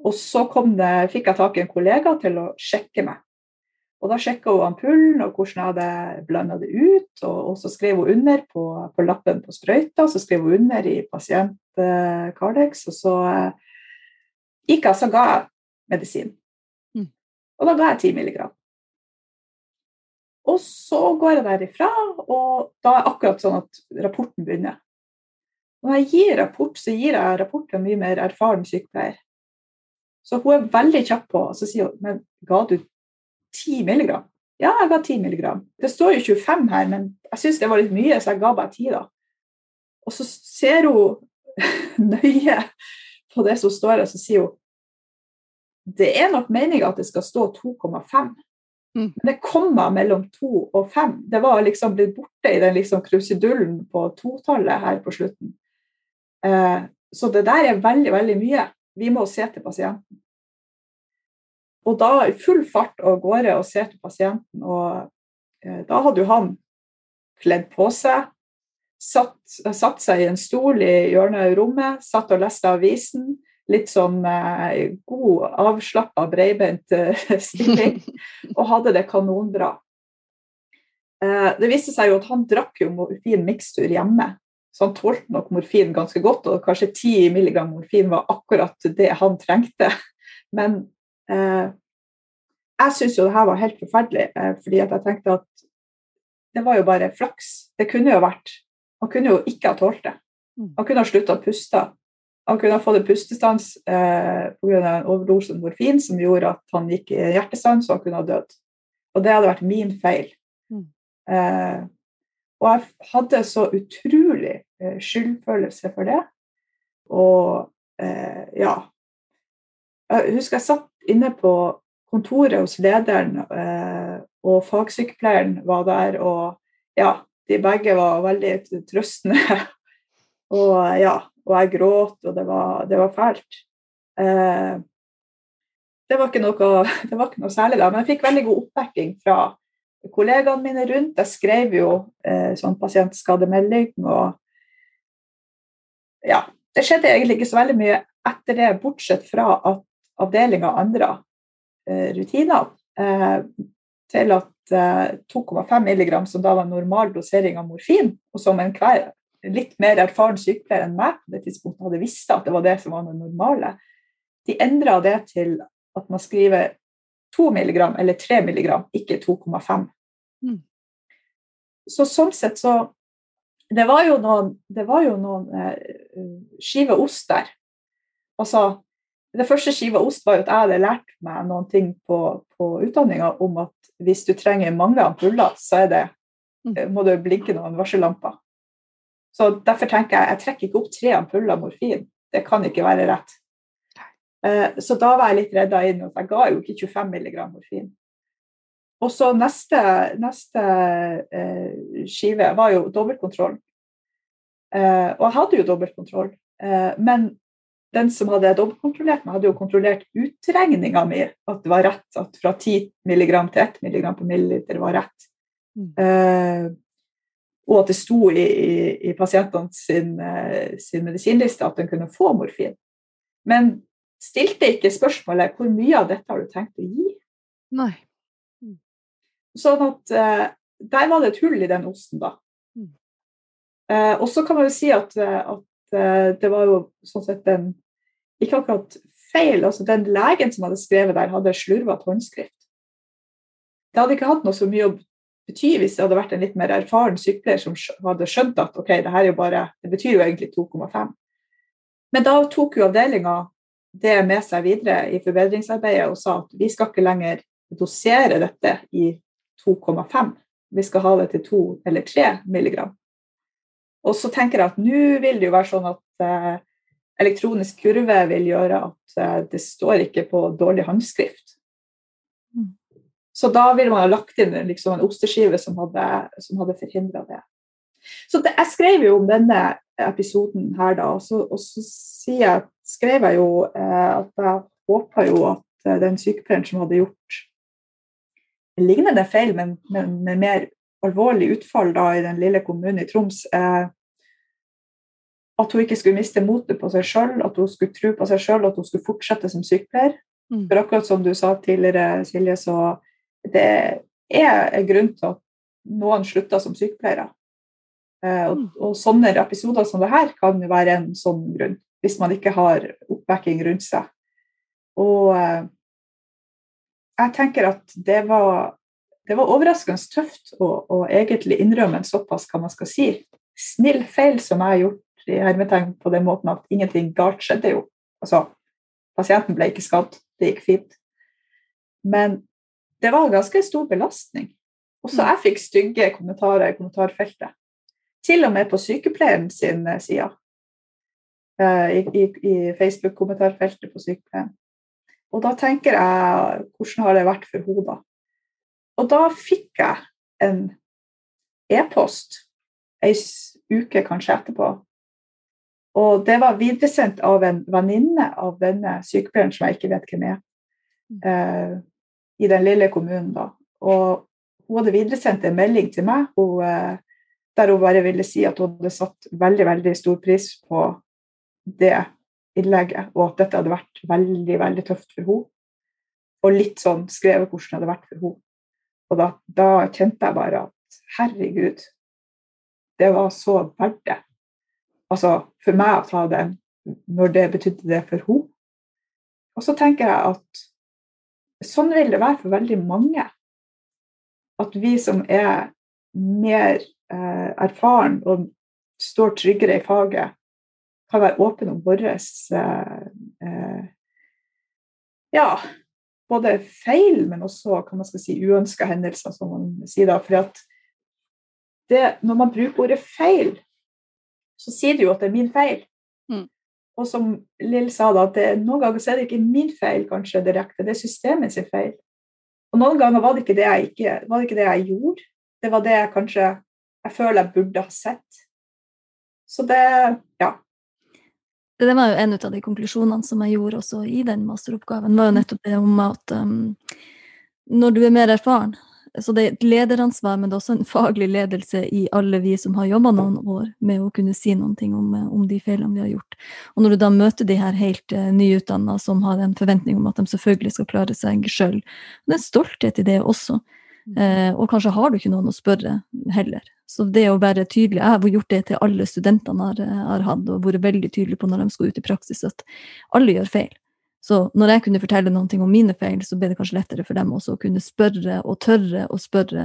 Og så det, fikk jeg tak i en kollega til å sjekke meg. Og da sjekka hun ampullen og hvordan jeg hadde blanda det ut. Og, og, så skrev hun under på, på lappen på sprøyta, så skrev hun under i pasient eh, Cardex. Og så eh, gikk jeg, så ga jeg medisin. Mm. Og da ga jeg 10 milligram. Og så går jeg derifra, og da er akkurat sånn at rapporten begynner. Når jeg gir rapport, så gir jeg rapport til en mye mer erfaren sykepleier. Så hun er veldig kjapp på, og så sier hun men ga du 10 milligram. Ja, jeg ga 10 milligram. Det står jo 25 her, men jeg syns det var litt mye, så jeg ga bare 10, da. Og så ser hun [laughs] nøye på det som står her, så sier hun det er nok meninga at det skal stå 2,5. Mm. Men det kommer mellom 2 og 5. Det var liksom blitt borte i den liksom krusidullen på totallet her på slutten. Eh, så det der er veldig, veldig mye. Vi må se til pasienten. Og da i full fart av gårde og se til pasienten. Og eh, da hadde jo han kledd på seg, satt, satt, seg i en stol i hjørnet av rommet, satt og leste avisen. Litt sånn eh, god, avslappa, breibeint eh, [laughs] stilling, og hadde det kanonbra. Eh, det viste seg jo at han drakk jo morfin mikstur hjemme, så han tålte nok morfin ganske godt. Og kanskje 10 mg morfin var akkurat det han trengte. Men jeg syntes jo det her var helt forferdelig, eh, fordi at jeg tenkte at det var jo bare flaks. Det kunne jo vært Han kunne jo ikke ha tålt det. Mm. Han kunne ha slutta å puste. Han kunne ha fått en pustestans eh, pga. en overdose morfin som gjorde at han gikk i hjertestans og han kunne ha dødd. Og det hadde vært min feil. Mm. Eh, og jeg hadde så utrolig eh, skyldfølelse for det. Og eh, ja Jeg husker jeg satt inne på kontoret hos lederen eh, og fagsykepleieren var der, og ja, de begge var veldig trøstende. [laughs] og ja, og jeg gråt, og det var, det var fælt. Eh, det, var noe, [laughs] det var ikke noe, særlig da, men jeg fikk veldig god oppbacking fra kollegaene mine rundt. Jeg skrev jo eh, sånn pasientskademelding og ja, det skjedde egentlig ikke så veldig mye etter det, bortsett fra at avdelinga endra Eh, rutinene eh, til at 2,5 eh, mg, som da var normal dosering av morfin, og som enhver litt mer erfaren sykepleier enn meg på det tidspunktet hadde visst at det var det som var det normale, de endra det til at man skriver 2 mg eller 3 mg, ikke 2,5. Mm. Så sånn sett så Det var jo noen, det var jo noen eh, skiver ost der. Altså det første skiva ost var jo at jeg hadde lært meg noen ting på, på utdanninga om at hvis du trenger mange ampuller, så det, mm. eh, må du blinke noen varsellamper. Så derfor tenker jeg jeg trekker ikke opp tre ampuller morfin. Det kan ikke være rett. Eh, så da var jeg litt redda inn. at Jeg ga jo ikke 25 mg morfin. Og så neste, neste eh, skive var jo dobbeltkontroll. og jeg hadde jo dobbeltkontroll. men den som hadde dobbeltkontrollert meg, hadde jo kontrollert utregninga mi, at det var rett. At fra 10 mg til 1 mg på milliliter var rett. Mm. Uh, og at det sto i, i, i pasientene sin, uh, sin, medisinliste at den kunne få morfin. Men stilte ikke spørsmålet hvor mye av dette har du tenkt å gi? Nei. Mm. Sånn at uh, der var det et hull i den osten, da. Mm. og så kan man jo si at, at det var jo sånn sett en ikke akkurat feil. altså Den legen som hadde skrevet der, hadde slurvete håndskrift. Det hadde ikke hatt noe så mye å bety hvis det hadde vært en litt mer erfaren sykepleier som hadde skjønt at ok, det her er jo bare, det betyr jo egentlig 2,5. Men da tok jo avdelinga det med seg videre i forbedringsarbeidet og sa at vi skal ikke lenger dosere dette i 2,5. Vi skal ha det til 2 eller 3 milligram. Og så tenker jeg at nå vil det jo være sånn at eh, elektronisk kurve vil gjøre at eh, det står ikke på dårlig håndskrift. Mm. Så da ville man ha lagt inn liksom, en osteskive som hadde, som hadde forhindra det. Så det, Jeg skrev jo om denne episoden her, da, og så, og så jeg, skrev jeg jo eh, at jeg håpa jo at eh, den sykepleieren som hadde gjort lignende feil, men, men med mer alvorlig utfall da i den lille kommunen i Troms, eh, at hun ikke skulle miste motet på seg sjøl, at hun skulle tro på seg sjøl, at hun skulle fortsette som sykepleier. Mm. For akkurat som du sa tidligere, Silje, så det er en grunn til at noen slutter som sykepleiere. Eh, og, mm. og, sånne episoder som det her kan være en sånn grunn, hvis man ikke har oppbacking rundt seg. Og eh, jeg tenker at det var, det var overraskende tøft å, å egentlig innrømme en såpass, hva man skal si, snill feil som jeg har gjort i hermetegn på den måten at ingenting galt skjedde jo. Altså, pasienten ble ikke skadd, det gikk fint. Men det var en ganske stor belastning. Også mm. jeg fikk stygge kommentarer i kommentarfeltet. Til og med på sykepleieren sin eh, side. uh, i, i, i Facebook-kommentarfeltet på sykepleien. Og da tenker jeg hvordan har det vært for henne? Og da fikk jeg en e-post ei uke kanskje etterpå. Og det var videresendt av en venninne av denne sykepleieren som jeg ikke vet hvem er, eh, i den lille kommunen. da. Og hun hadde videresendt en melding til meg hun, eh, der hun bare ville si at hun hadde satt veldig, veldig stor pris på det innlegget, og at dette hadde vært veldig, veldig tøft for henne. Og litt sånn skrevet hvordan det hadde vært for henne. Og da, da kjente jeg bare at herregud, det var så verdt det. Altså for meg å ta den når det betydde det for henne. Og så tenker jeg at sånn vil det være for veldig mange. At vi som er mer eh, erfaren og står tryggere i faget, kan være åpne om våre eh, eh, ja, både feil, men også hva man skal si, uønska hendelser, som man sier da. For at det, når man bruker ordet feil, så sier du jo at det er min feil. Mm. Og som Lill sa, da, at det, noen ganger så er det ikke min feil kanskje direkte, det er systemet sin feil. Og noen ganger var det ikke det jeg, ikke, var det, ikke det jeg gjorde, det var det jeg kanskje jeg føler jeg burde ha sett. Så det ja, det var jo en av de konklusjonene som jeg gjorde også i den masteroppgaven, var jo nettopp det om at um, når du er mer erfaren så det er et lederansvar, men det er også en faglig ledelse i alle vi som har jobba noen år med å kunne si noen ting om, om, de feilene vi har gjort. Og når du da møter de her helt uh, nyutdanna som har en forventning om at de selvfølgelig skal klare seg sjøl, det er en stolthet i det også. Uh, og kanskje har du ikke noen å spørre heller. Så det å være tydelig Jeg har gjort det til alle studentene har, har hatt, og vært veldig tydelig på når de skal ut i praksis, at alle gjør feil. Så når jeg kunne fortelle noe om mine feil, så ble det kanskje lettere for dem også å kunne spørre og tørre å spørre,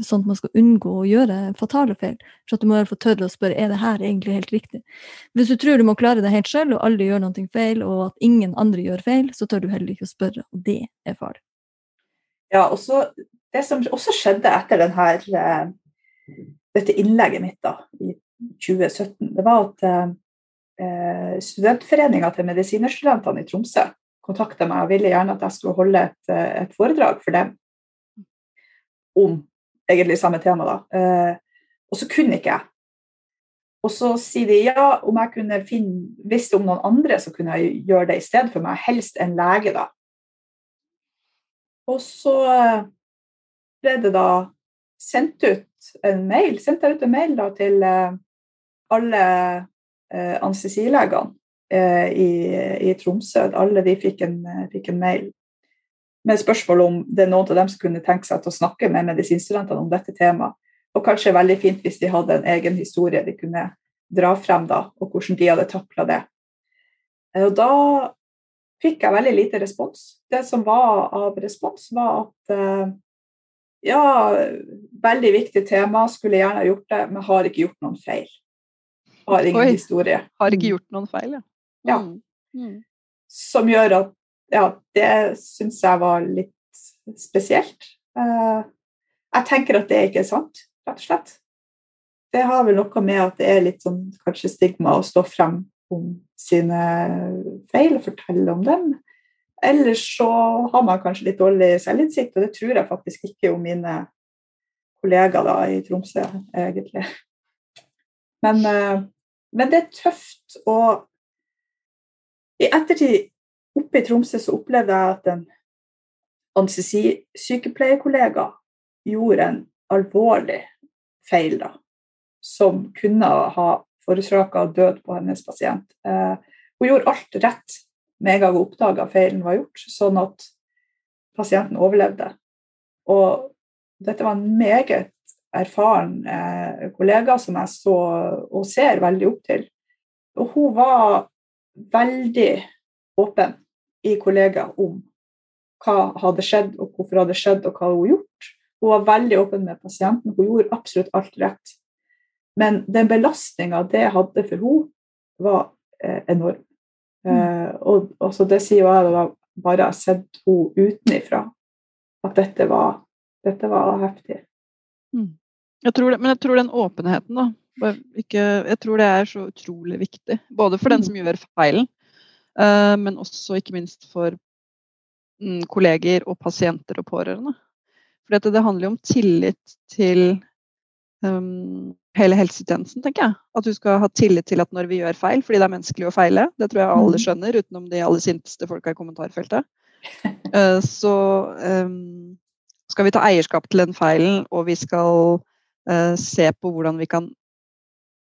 sånn at man skal unngå å gjøre fatale feil. For at du må i hvert fall tørre å spørre er det her egentlig helt riktig. Hvis du tror du må klare det helt selv, og alle gjør noe feil, og at ingen andre gjør feil, så tør du heller ikke å spørre, og det er farlig. Ja, og så Det som også skjedde etter denne dette innlegget mitt da, i 2017, det var at eh, studentforeninga til medisinerstudentene i Tromsø kontakta meg og ville gjerne at jeg skulle holde et, eh, et, foredrag for dem om egentlig samme tema. da. Eh, og så kunne ikke jeg. Og så sier de ja, om jeg kunne finne, visste om noen andre, så kunne jeg gjøre det i stedet for meg. Helst en lege, da. Og så eh, ble det da sendt ut en mail, sendte jeg ut en mail da, til alle uh, anestesilegene uh, i, i, Tromsø. Alle de fikk en, fikk en, mail med spørsmål om det er noen av dem som kunne tenke seg til å snakke med medisinstudentene om dette temaet. Og kanskje veldig fint hvis de hadde en egen historie de kunne dra frem, da, og hvordan de hadde takla det. Og da fikk jeg veldig lite respons. Det som var av respons, var at ja, veldig viktig tema, skulle gjerne gjort det, men har ikke gjort noen feil. Har ingen Oi, historie. Har ikke gjort noen feil, ja. ja. Mm. mm. Som gjør at Ja, det syns jeg var litt spesielt. Uh, jeg tenker at det ikke er sant, rett og slett. Det har vel noe med at det er litt sånn kanskje stigma å stå frem om sine feil og fortelle om dem. Ellers så har man kanskje litt dårlig selvinnsikt, og det tror jeg faktisk ikke om mine kollegaer da, i Tromsø, egentlig. Men, eh, men, det er tøft. Og i ettertid oppe i Tromsø så opplevde jeg at en anestesisykepleierkollega gjorde en alvorlig feil, da, som kunne ha forårsaka død på hennes pasient. Eh, hun gjorde alt rett med en gang hun oppdaga feilen var gjort, sånn at pasienten overlevde. Og dette var en meget erfaren eh, kollega som jeg så og ser veldig opp til. Og hun var veldig åpen i kollega om hva hadde skjedd, og hvorfor hadde skjedd, og hva hadde hun gjort. Hun var veldig åpen med pasienten. Hun gjorde absolutt alt rett. Men den belastninga det hadde for henne, var eh, enorm. Eh, og så det sier jeg da bare har sett henne utenifra, at dette var, dette var heftig. Mm. Jeg det, men jeg tror den åpenheten, da, Ikke, jeg tror det er så utrolig viktig. Både for den mm. som gjør feilen, uh, men også ikke minst for mm, kolleger og pasienter og pårørende. For dette, det handler jo om tillit til um, hele helsetjenesten, tenker jeg. At du skal ha tillit til at når vi gjør feil, fordi det er menneskelig å feile, det tror jeg alle mm. skjønner, utenom de aller sinteste folka i kommentarfeltet, uh, så um, skal vi ta eierskap til den feilen, og vi skal se på hvordan vi kan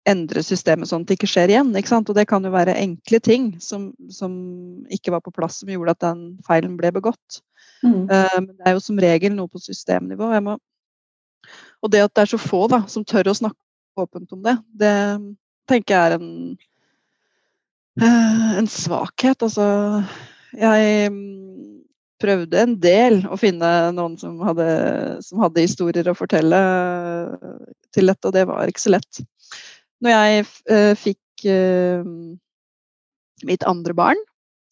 endre systemet sånn at det ikke skjer igjen. Ikke og det kan jo være enkle ting som, som, ikke var på plass, som gjorde at den feilen ble begått. Mm. Uh, men det er jo som regel noe på systemnivå. Må, og det at det er så få da, som tør å snakke åpent om det, det tenker jeg er en, uh, en svakhet. Altså, jeg prøvde en del å finne noen som hadde, som hadde, historier å fortelle til dette, og det var ikke så lett. Når jeg uh, fikk uh, mitt andre barn,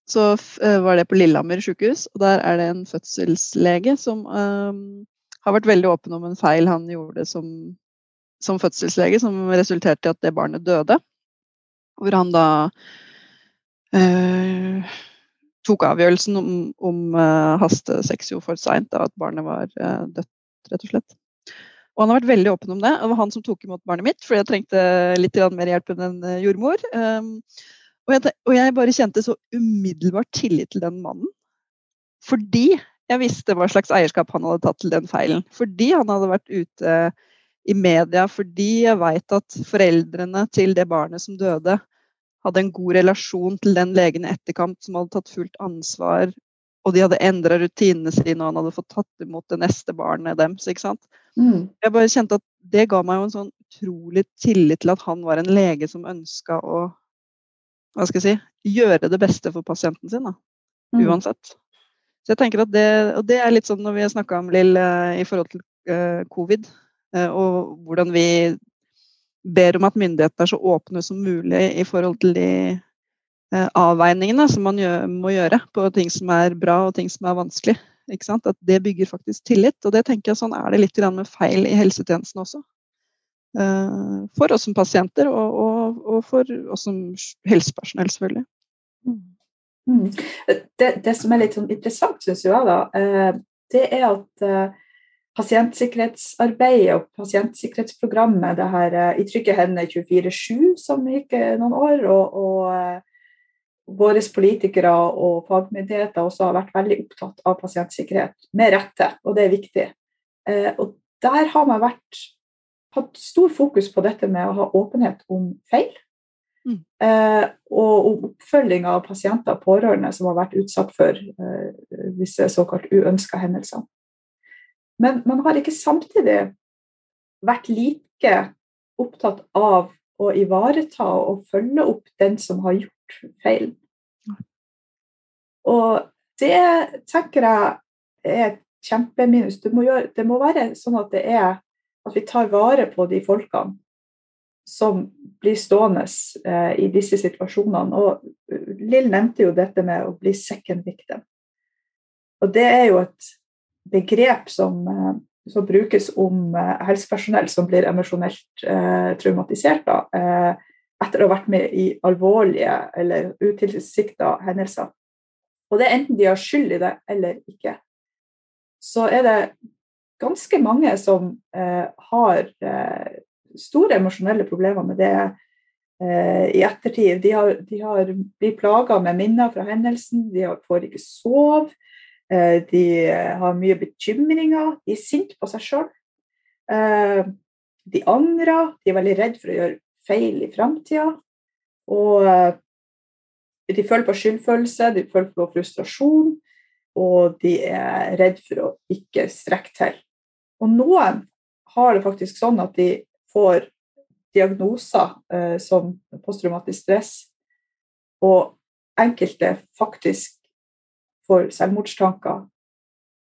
så var det på Lillehammer sykehus. Og der er det en fødselslege som har vært veldig åpen om en feil han gjorde som, som fødselslege, som resulterte i at det barnet døde. Hvor han da tok avgjørelsen om, om uh, hasteseksio for seint, at barnet var uh, dødt, rett og slett. Og han har vært veldig åpen om det. Det var han som tok imot barnet mitt, fordi jeg trengte litt mer hjelp enn en eh, jordmor. Um, og, jeg, og, jeg, bare kjente så umiddelbart tillit til den mannen. Fordi jeg visste hva slags eierskap han hadde tatt til den feilen. Fordi han hadde vært ute i media, fordi jeg veit at foreldrene til det barnet som døde, hadde en god relasjon til den legen i etterkant som hadde tatt fullt ansvar, og de hadde endra rutinene sine, og han hadde fått tatt imot det neste barnet deres. ikke sant? Mm. Jeg bare kjente at det ga meg jo en sånn utrolig tillit til at han var en lege som ønska å hva skal jeg si, gjøre det beste for pasienten sin, da. Mm. Uansett. Så jeg tenker at det, Og det er litt sånn når vi har snakka om Lill eh, i forhold til uh, covid, uh, og hvordan vi ber om at myndighetene er så åpne som mulig i forhold til de eh, avveiningene som man gjør, må gjøre på ting som er bra og ting som er vanskelig. At det bygger faktisk tillit. Og det tenker jeg sånn er det litt med feil i helsetjenesten også. Eh, for oss som pasienter, og, og, og for oss som helsepersonell, selvfølgelig. Mm. mm. Det, det, som er litt sånn interessant, syns jeg, da, eh, det er at pasientsikkerhetsarbeidet og pasientsikkerhetsprogrammet det her eh, I trygge hender 24-7, som gikk eh, noen år, og, og eh, våre politikere og fagmyndigheter også har vært veldig opptatt av pasientsikkerhet, med rette, og det er viktig. Og der har man vært, hatt stor fokus på dette med å ha åpenhet om feil. Mm. og om oppfølging av pasienter og pårørende som har vært utsatt for disse såkalt uønska hendelsene. Men man har ikke samtidig vært like opptatt av å ivareta og følge opp den som har gjort feil. Og det tenker jeg er et kjempeminus. Det må, gjøre, det må være sånn at det er at vi tar vare på de folkene som blir stående eh, i disse situasjonene. Og Lill nevnte jo dette med å bli second victim. Og det er jo et begrep som, eh, som, brukes om eh, helsepersonell som blir emosjonelt eh, traumatisert da, eh, etter å ha vært med i alvorlige eller utilsikta hendelser. Og det er enten de har skyld i det eller ikke. Så er det ganske mange som eh, har eh, store emosjonelle problemer med det i ettertid. De har, de har blir plaga med minner fra hendelsen, de får ikke sove. Eh, de har mye bekymringer. De er sinte på seg sjøl. Eh, de angrer. De er veldig redd for å gjøre feil i framtida. Og eh, de føler på skyldfølelse, de føler på frustrasjon, og de er redd for å ikke strekke til. Og noen har det faktisk sånn at de får diagnoser eh, som posttraumatisk stress, og enkelte faktisk får selvmordstanker,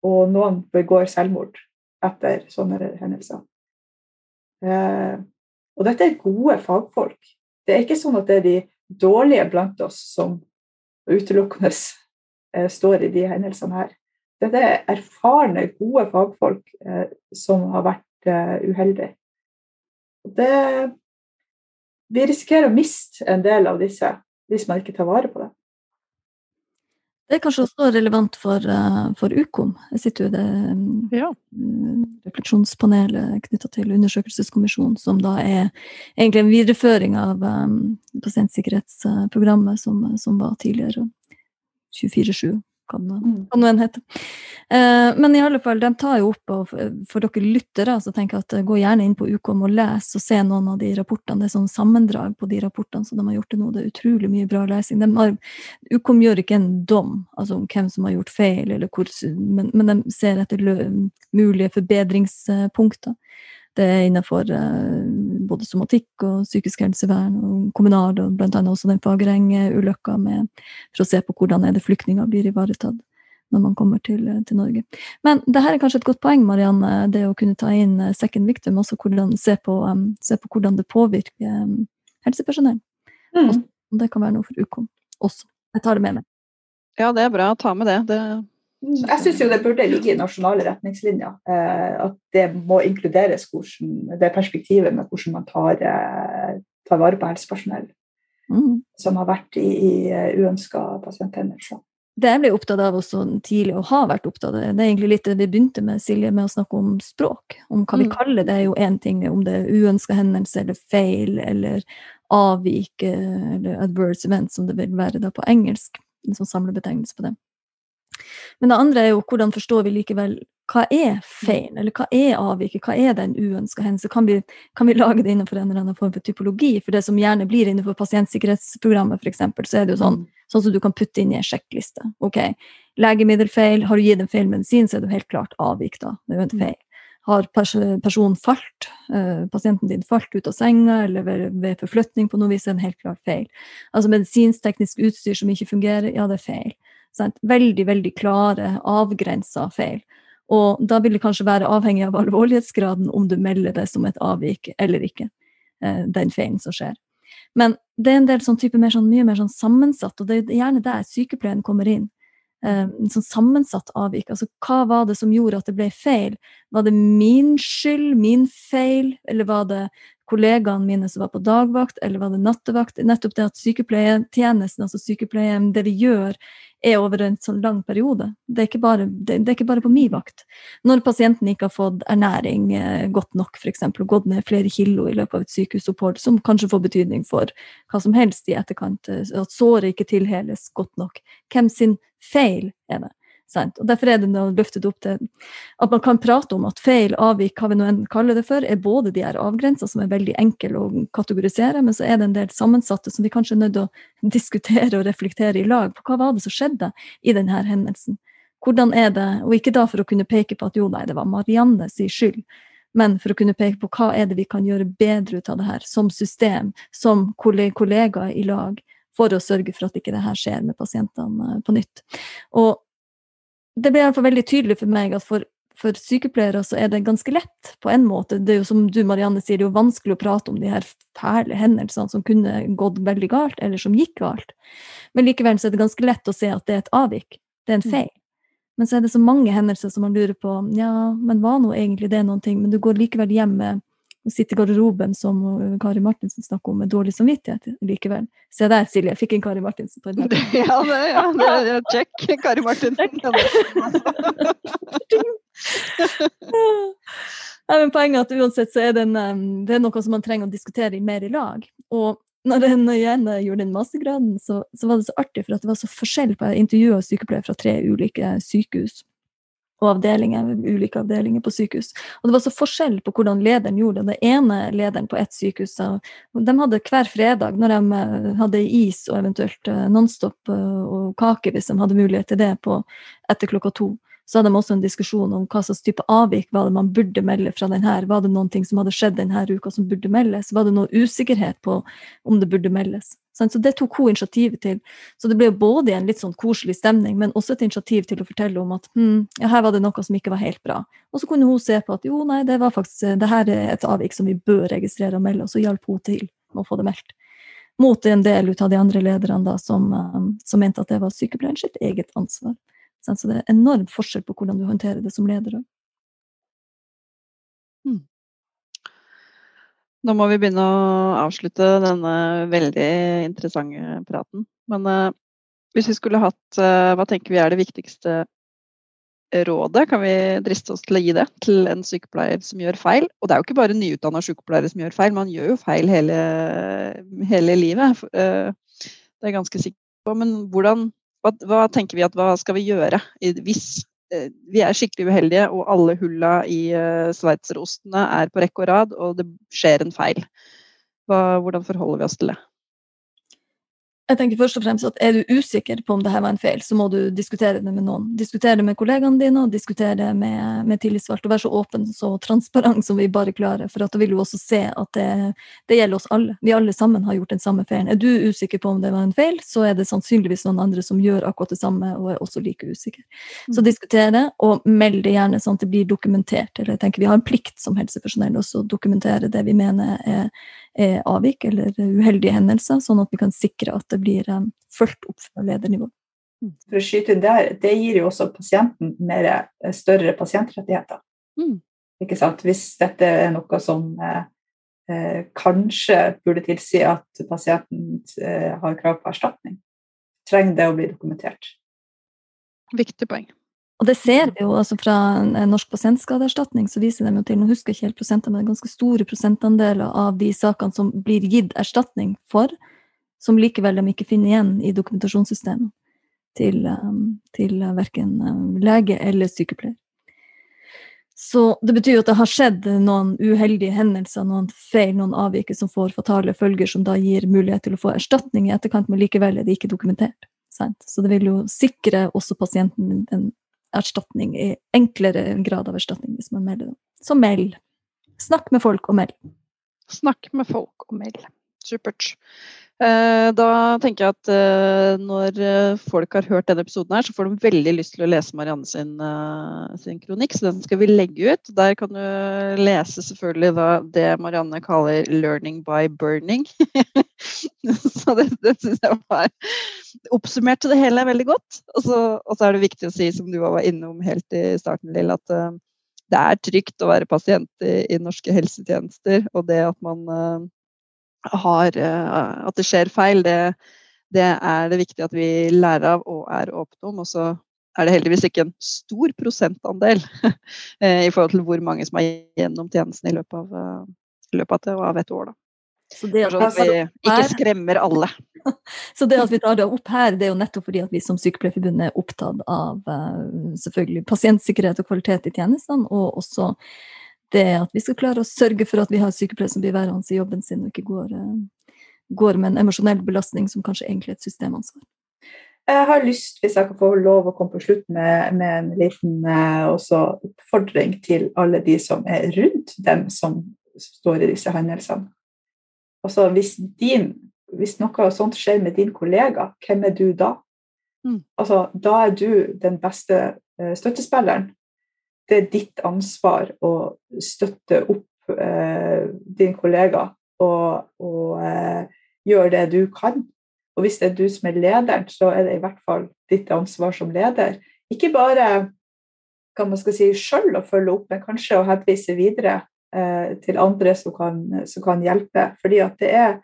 og noen begår selvmord etter sånne hendelser. Eh, og dette er gode fagfolk. Det er ikke sånn at det er de dårlige blant oss som utelukkende eh, står i de hendelsene her. Dette er erfarne, gode fagfolk eh, som har vært uh, uheldige. Det, vi risikerer å miste en del av disse hvis man ikke tar vare på det. Det er kanskje også relevant for, uh, for Ukom. Jeg sitter jo i det ja. refleksjonspanelet knytta til undersøkelseskommisjonen, som da er egentlig en videreføring av um, pasientsikkerhetsprogrammet som, som var tidligere. 24-7 hva det nå enn. Eh, men i alle fall, de tar jo opp, og for dere lyttere, så tenker jeg at eh, gå gjerne inn på Ukom og les og se noen av de rapportene. Det er sånn sammendrag på de rapportene som de har gjort til nå. Det er utrolig mye bra lesing. Har, Ukom gjør ikke en dom altså om hvem som har gjort feil, hvor, men, men, de ser etter mulige forbedringspunkter. Det er innenfor eh, både somatikk og psykisk helsevern og kommunal, og bl.a. også den Fagereng-ulykka for å se på hvordan er det flyktninger blir ivaretatt når man kommer til, til, Norge. Men det her er kanskje et godt poeng, Marianne, det å kunne ta inn eh, second victim, også hvordan, se, på, um, se på hvordan det påvirker um, helsepersonell. Mm. det kan være noe for Ukom også. Jeg tar det med meg. Ja, det er bra. Ta med det. det jeg syns jo det burde ligge i nasjonale retningslinjer. Eh, at det må inkluderes hvordan, det perspektivet med hvordan man tar, eh, tar vare på helsepersonell mm. som har vært i, i eh, uønska pasienthendelser. Det jeg ble opptatt av også tidlig, og har vært opptatt av, det er egentlig litt det vi begynte med, Silje, med å snakke om språk. Om hva vi mm. kaller det, er jo én ting, om det er uønska hendelse eller feil eller avvik eller adverse event, som det vil være da på engelsk. En sånn samlebetegnelse på det. Men det andre er jo hvordan forstår vi likevel hva er feil, eller hva er avviket, hva er den uønska hendelsen? Kan, kan, vi lage det innenfor en eller annen form for typologi? For det som gjerne blir innenfor pasientsikkerhetsprogrammet, f.eks., så er det jo sånn, mm. sånn som du kan putte inn i en sjekkliste. Ok, legemiddelfeil, har du gitt en feil medisin, så er det helt klart avvik, da. Det er jo en mm. feil. Har personen falt, uh, pasienten din falt ut av senga, eller ved, ved forflytning på noe vis, er det en helt klart feil. Altså medisinsk-teknisk utstyr som ikke fungerer, ja, det er feil. Sant? Veldig, veldig klare, avgrensa feil. Og da vil det kanskje være avhengig av alvorlighetsgraden om du melder det som et avvik eller ikke, eh, den feilen som skjer. Men det er en del sånn type mer sånn, mye mer sånn sammensatt, og det er gjerne der sykepleien kommer inn. Eh, en sånn sammensatt avvik. Altså hva var det som gjorde at det ble feil? Var det min skyld, min feil, eller var det kollegaene mine som var på dagvakt, eller var det nattevakt? Nettopp det at sykepleietjenesten, altså sykepleien, det vi gjør, er over en sånn lang periode. Det er ikke bare, det, det er ikke bare på min vakt. Når pasienten ikke har fått ernæring eh, godt nok, f.eks., og gått ned flere kilo i løpet av et sykehusopphold, som kanskje får betydning for hva som helst i etterkant, eh, at såret ikke tilheles godt nok. Hvem sin feil er det? Sant? Og Derfor er det løftet opp til at man kan prate om at feil, avvik, hva vi nå enn kaller det for, er både de her avgrensa, som er veldig enkle å kategorisere, men så er det en del sammensatte som vi kanskje er nødt til å diskutere og reflektere i lag på. Hva var det som skjedde i denne hendelsen? Hvordan er det, og ikke da for å kunne peke på at jo, nei, det var Marianne sin skyld, men for å kunne peke på hva er det vi kan gjøre bedre ut av det her, som system, som kollegaer i lag, for å sørge for at ikke det her skjer med pasientene på nytt. Og det ble iallfall veldig tydelig for meg at for, for, sykepleiere så er det ganske lett, på en måte. Det er jo som du Marianne sier, det er jo vanskelig å prate om de her fæle hendelsene som kunne gått veldig galt, eller som gikk galt. Men likevel så er det ganske lett å se at det er et avvik. Det er en mm. feil. Men så er det så mange hendelser som man lurer på ja, men var nå egentlig det noen ting? Men du går likevel hjem med å sitte i garderoben, som Kari Martinsen snakker om, med dårlig samvittighet likevel. Se der, Silje, jeg fikk en Kari Martinsen på en dag. [laughs] Ja, det, ja, det er check. Kari Martinsen. [laughs] ja, men poenget er at uansett så er det, en, det er noe som man trenger å diskutere mer i lag. Og når jeg igjen gjorde den mastergraden, så, så, var det så artig, for at det var så forskjell på intervjuer sykepleiere fra tre ulike sykehus og avdelinger, ulike avdelinger på sykehus. Og det var så forskjell på hvordan lederen gjorde det. Den ene lederen på ett sykehus de hadde hver fredag, når de eh, hadde is og eventuelt eh, Nonstop eh, og kake, hvis de hadde mulighet til det på, etter klokka to, så hadde de også en diskusjon om hva slags type avvik var det man burde melde fra denne. Var det noen ting som hadde skjedd denne uka som burde meldes? Var det noe usikkerhet på om det burde meldes? Så det tok hun initiativet til. Så det ble både en litt sånn koselig stemning, men også et initiativ til å fortelle om at hm, ja, her var det noe som ikke var helt bra. Og så kunne hun se på at jo, nei, det var faktisk, det her er et avvik som vi bør registrere og melde, og så hjalp hun til med å få det meldt. Mot en del av de andre lederne da, som, eh, som mente at det var sykepleierens eget ansvar. Så det er enorm forskjell på hvordan du håndterer det som leder. Hmm. Nå må vi begynne å avslutte denne veldig interessante praten. Men uh, hvis vi skulle hatt uh, Hva tenker vi er det viktigste rådet? Kan vi driste oss til å gi det til en sykepleier som gjør feil? Og det er jo ikke bare nyutdanna sykepleiere som gjør feil, man gjør jo feil hele, hele livet. Uh, det er jeg ganske sikker på. Men hvordan, hva, hva, tenker vi at hva skal vi gjøre hvis vi er skikkelig uheldige, og alle hulla i uh, sveitserostene er på rekke og rad, og det skjer en feil. Hva, hvordan forholder vi oss til det? Jeg tenker først og fremst at Er du usikker på om det her var en feil, så må du diskutere det med noen. Diskutere det med kollegaene dine og diskutere det med, med tillitsvalgte. Og være så åpen så transparent som vi bare klarer. For da vil du også se at det, det, gjelder oss alle. Vi alle sammen har gjort den samme feilen. Er du usikker på om det var en feil, så er det sannsynligvis noen andre som gjør akkurat det samme og er også like usikker. Så diskuter det, og meld det gjerne sånn at det blir dokumentert. Eller jeg tenker Vi har en plikt som helsepersonell også å dokumentere det vi mener er er avvik eller uheldige hendelser, sånn at vi kan sikre at det blir um, fulgt opp fra ledernivå. Mm. For å skyte inn der, Det gir jo også pasienten mer, eh, større pasientrettigheter. Mm. Ikke sant? Hvis dette er noe som eh, eh, kanskje burde tilsi at pasienten eh, har krav på erstatning, trenger det å bli dokumentert. Viktig poeng. Og det ser vi jo altså fra Norsk pasientskadeerstatning, så viser de jo til, nå husker jeg ikke helt prosenter, men ganske store prosentandeler av de sakene som blir gitt erstatning for, som likevel de ikke finner igjen i dokumentasjonssystemet til, um, til verken um, lege eller sykepleier. Så det betyr jo at det har skjedd noen uheldige hendelser, noen feil, noen avvik som får fatale følger, som da gir mulighet til å få erstatning i etterkant, men likevel er det ikke dokumentert. Sant? Så det vil jo sikre også pasienten en erstatning i enklere grad av erstatning hvis man melder. Så meld. Snakk med folk og meld. Snakk med folk og meld. Supert. Eh, da tenker jeg at eh, når eh, folk har hørt denne episoden, her, så får de veldig lyst til å lese Marianne sin, sin kronikk, så den skal vi legge ut. Der kan du lese selvfølgelig det Marianne kaller 'learning by burning'. [laughs] så det, det syns jeg var oppsummerte det hele veldig godt. Og så, er det viktig å si, som du var innom helt i starten, Lill, at det er trygt å være pasient i, i norske helsetjenester. Og det at man har, eh, at det skjer feil, det, det, er det viktig at vi lærer av og er åpne om. Og så er det heldigvis ikke en stor prosentandel [laughs] eh, i forhold til hvor mange som er gjennom tjenesten i løpet av, eh, i løpet av et år. Da. Så det at, sånn at vi ikke skremmer alle. [laughs] Så det at vi tar det opp her, det er jo nettopp fordi at vi som Sykepleierforbundet er opptatt av selvfølgelig pasientsikkerhet og kvalitet i tjenestene, og også det at vi skal klare å sørge for at vi har sykepleiere som blir værende i jobben sin, og ikke går, eh, går med en emosjonell belastning som kanskje egentlig er et systemansvar. Jeg har lyst, hvis jeg kan få lov å komme på slutt med, med en liten også, oppfordring til alle de som er rundt dem som står i disse hendelsene. Altså, hvis, din, hvis noe sånt skjer med din kollega, hvem er du da? Mm. Altså, da er du den beste uh, støttespilleren det er ditt ansvar å støtte opp eh, din kollega og, og eh, gjøre det du kan. Og hvis det er du som er lederen, så er det i hvert fall ditt ansvar som leder. Ikke bare hva man skal si, sjøl å følge opp, men kanskje å henvise videre eh, til andre som kan, som kan, hjelpe. Fordi at det er,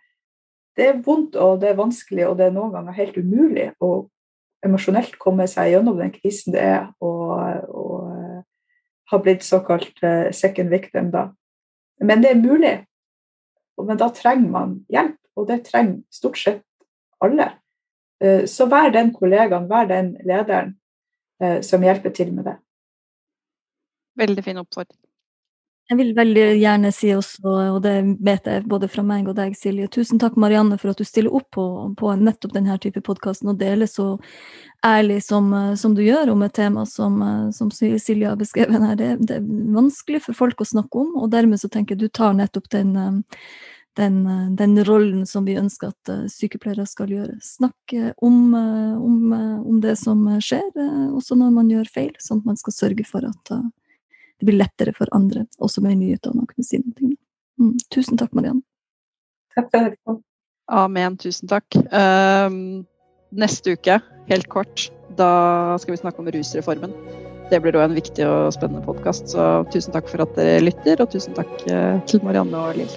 det er vondt og det er vanskelig, og det er noen ganger helt umulig å emosjonelt komme seg gjennom den krisen det er og, å har blitt såkalt uh, second victim, da. Men det er mulig. Men da trenger man hjelp, og det trenger stort sett alle. Uh, så vær den kollegaen, vær den lederen uh, som hjelper til med det. Veldig fin oppfordring. Jeg vil veldig gjerne si også, og det vet jeg både fra meg og deg, Silje, tusen takk Marianne for at du stiller opp på, på nettopp denne type podkasten og deler så ærlig som, som, du gjør om et tema som, som Silje har beskrevet her. Det, det, er vanskelig for folk å snakke om, og dermed så tenker jeg du tar nettopp den, den, den rollen som vi ønsker at sykepleiere skal gjøre. Snakke om, om, om det som skjer, også når man gjør feil, sånn at man skal sørge for at det blir lettere for andre, også med nyutdanna, å kunne si noe. Mm. Tusen takk, Marianne. Takk for det. Amen. Tusen takk. Um, neste uke, helt kort, da skal vi snakke om rusreformen. Det blir da en viktig og spennende podkast, så tusen takk for at dere lytter, og tusen takk eh, til Marianne og Lill.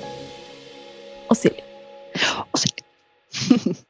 Og Silje. Og Silje. [laughs]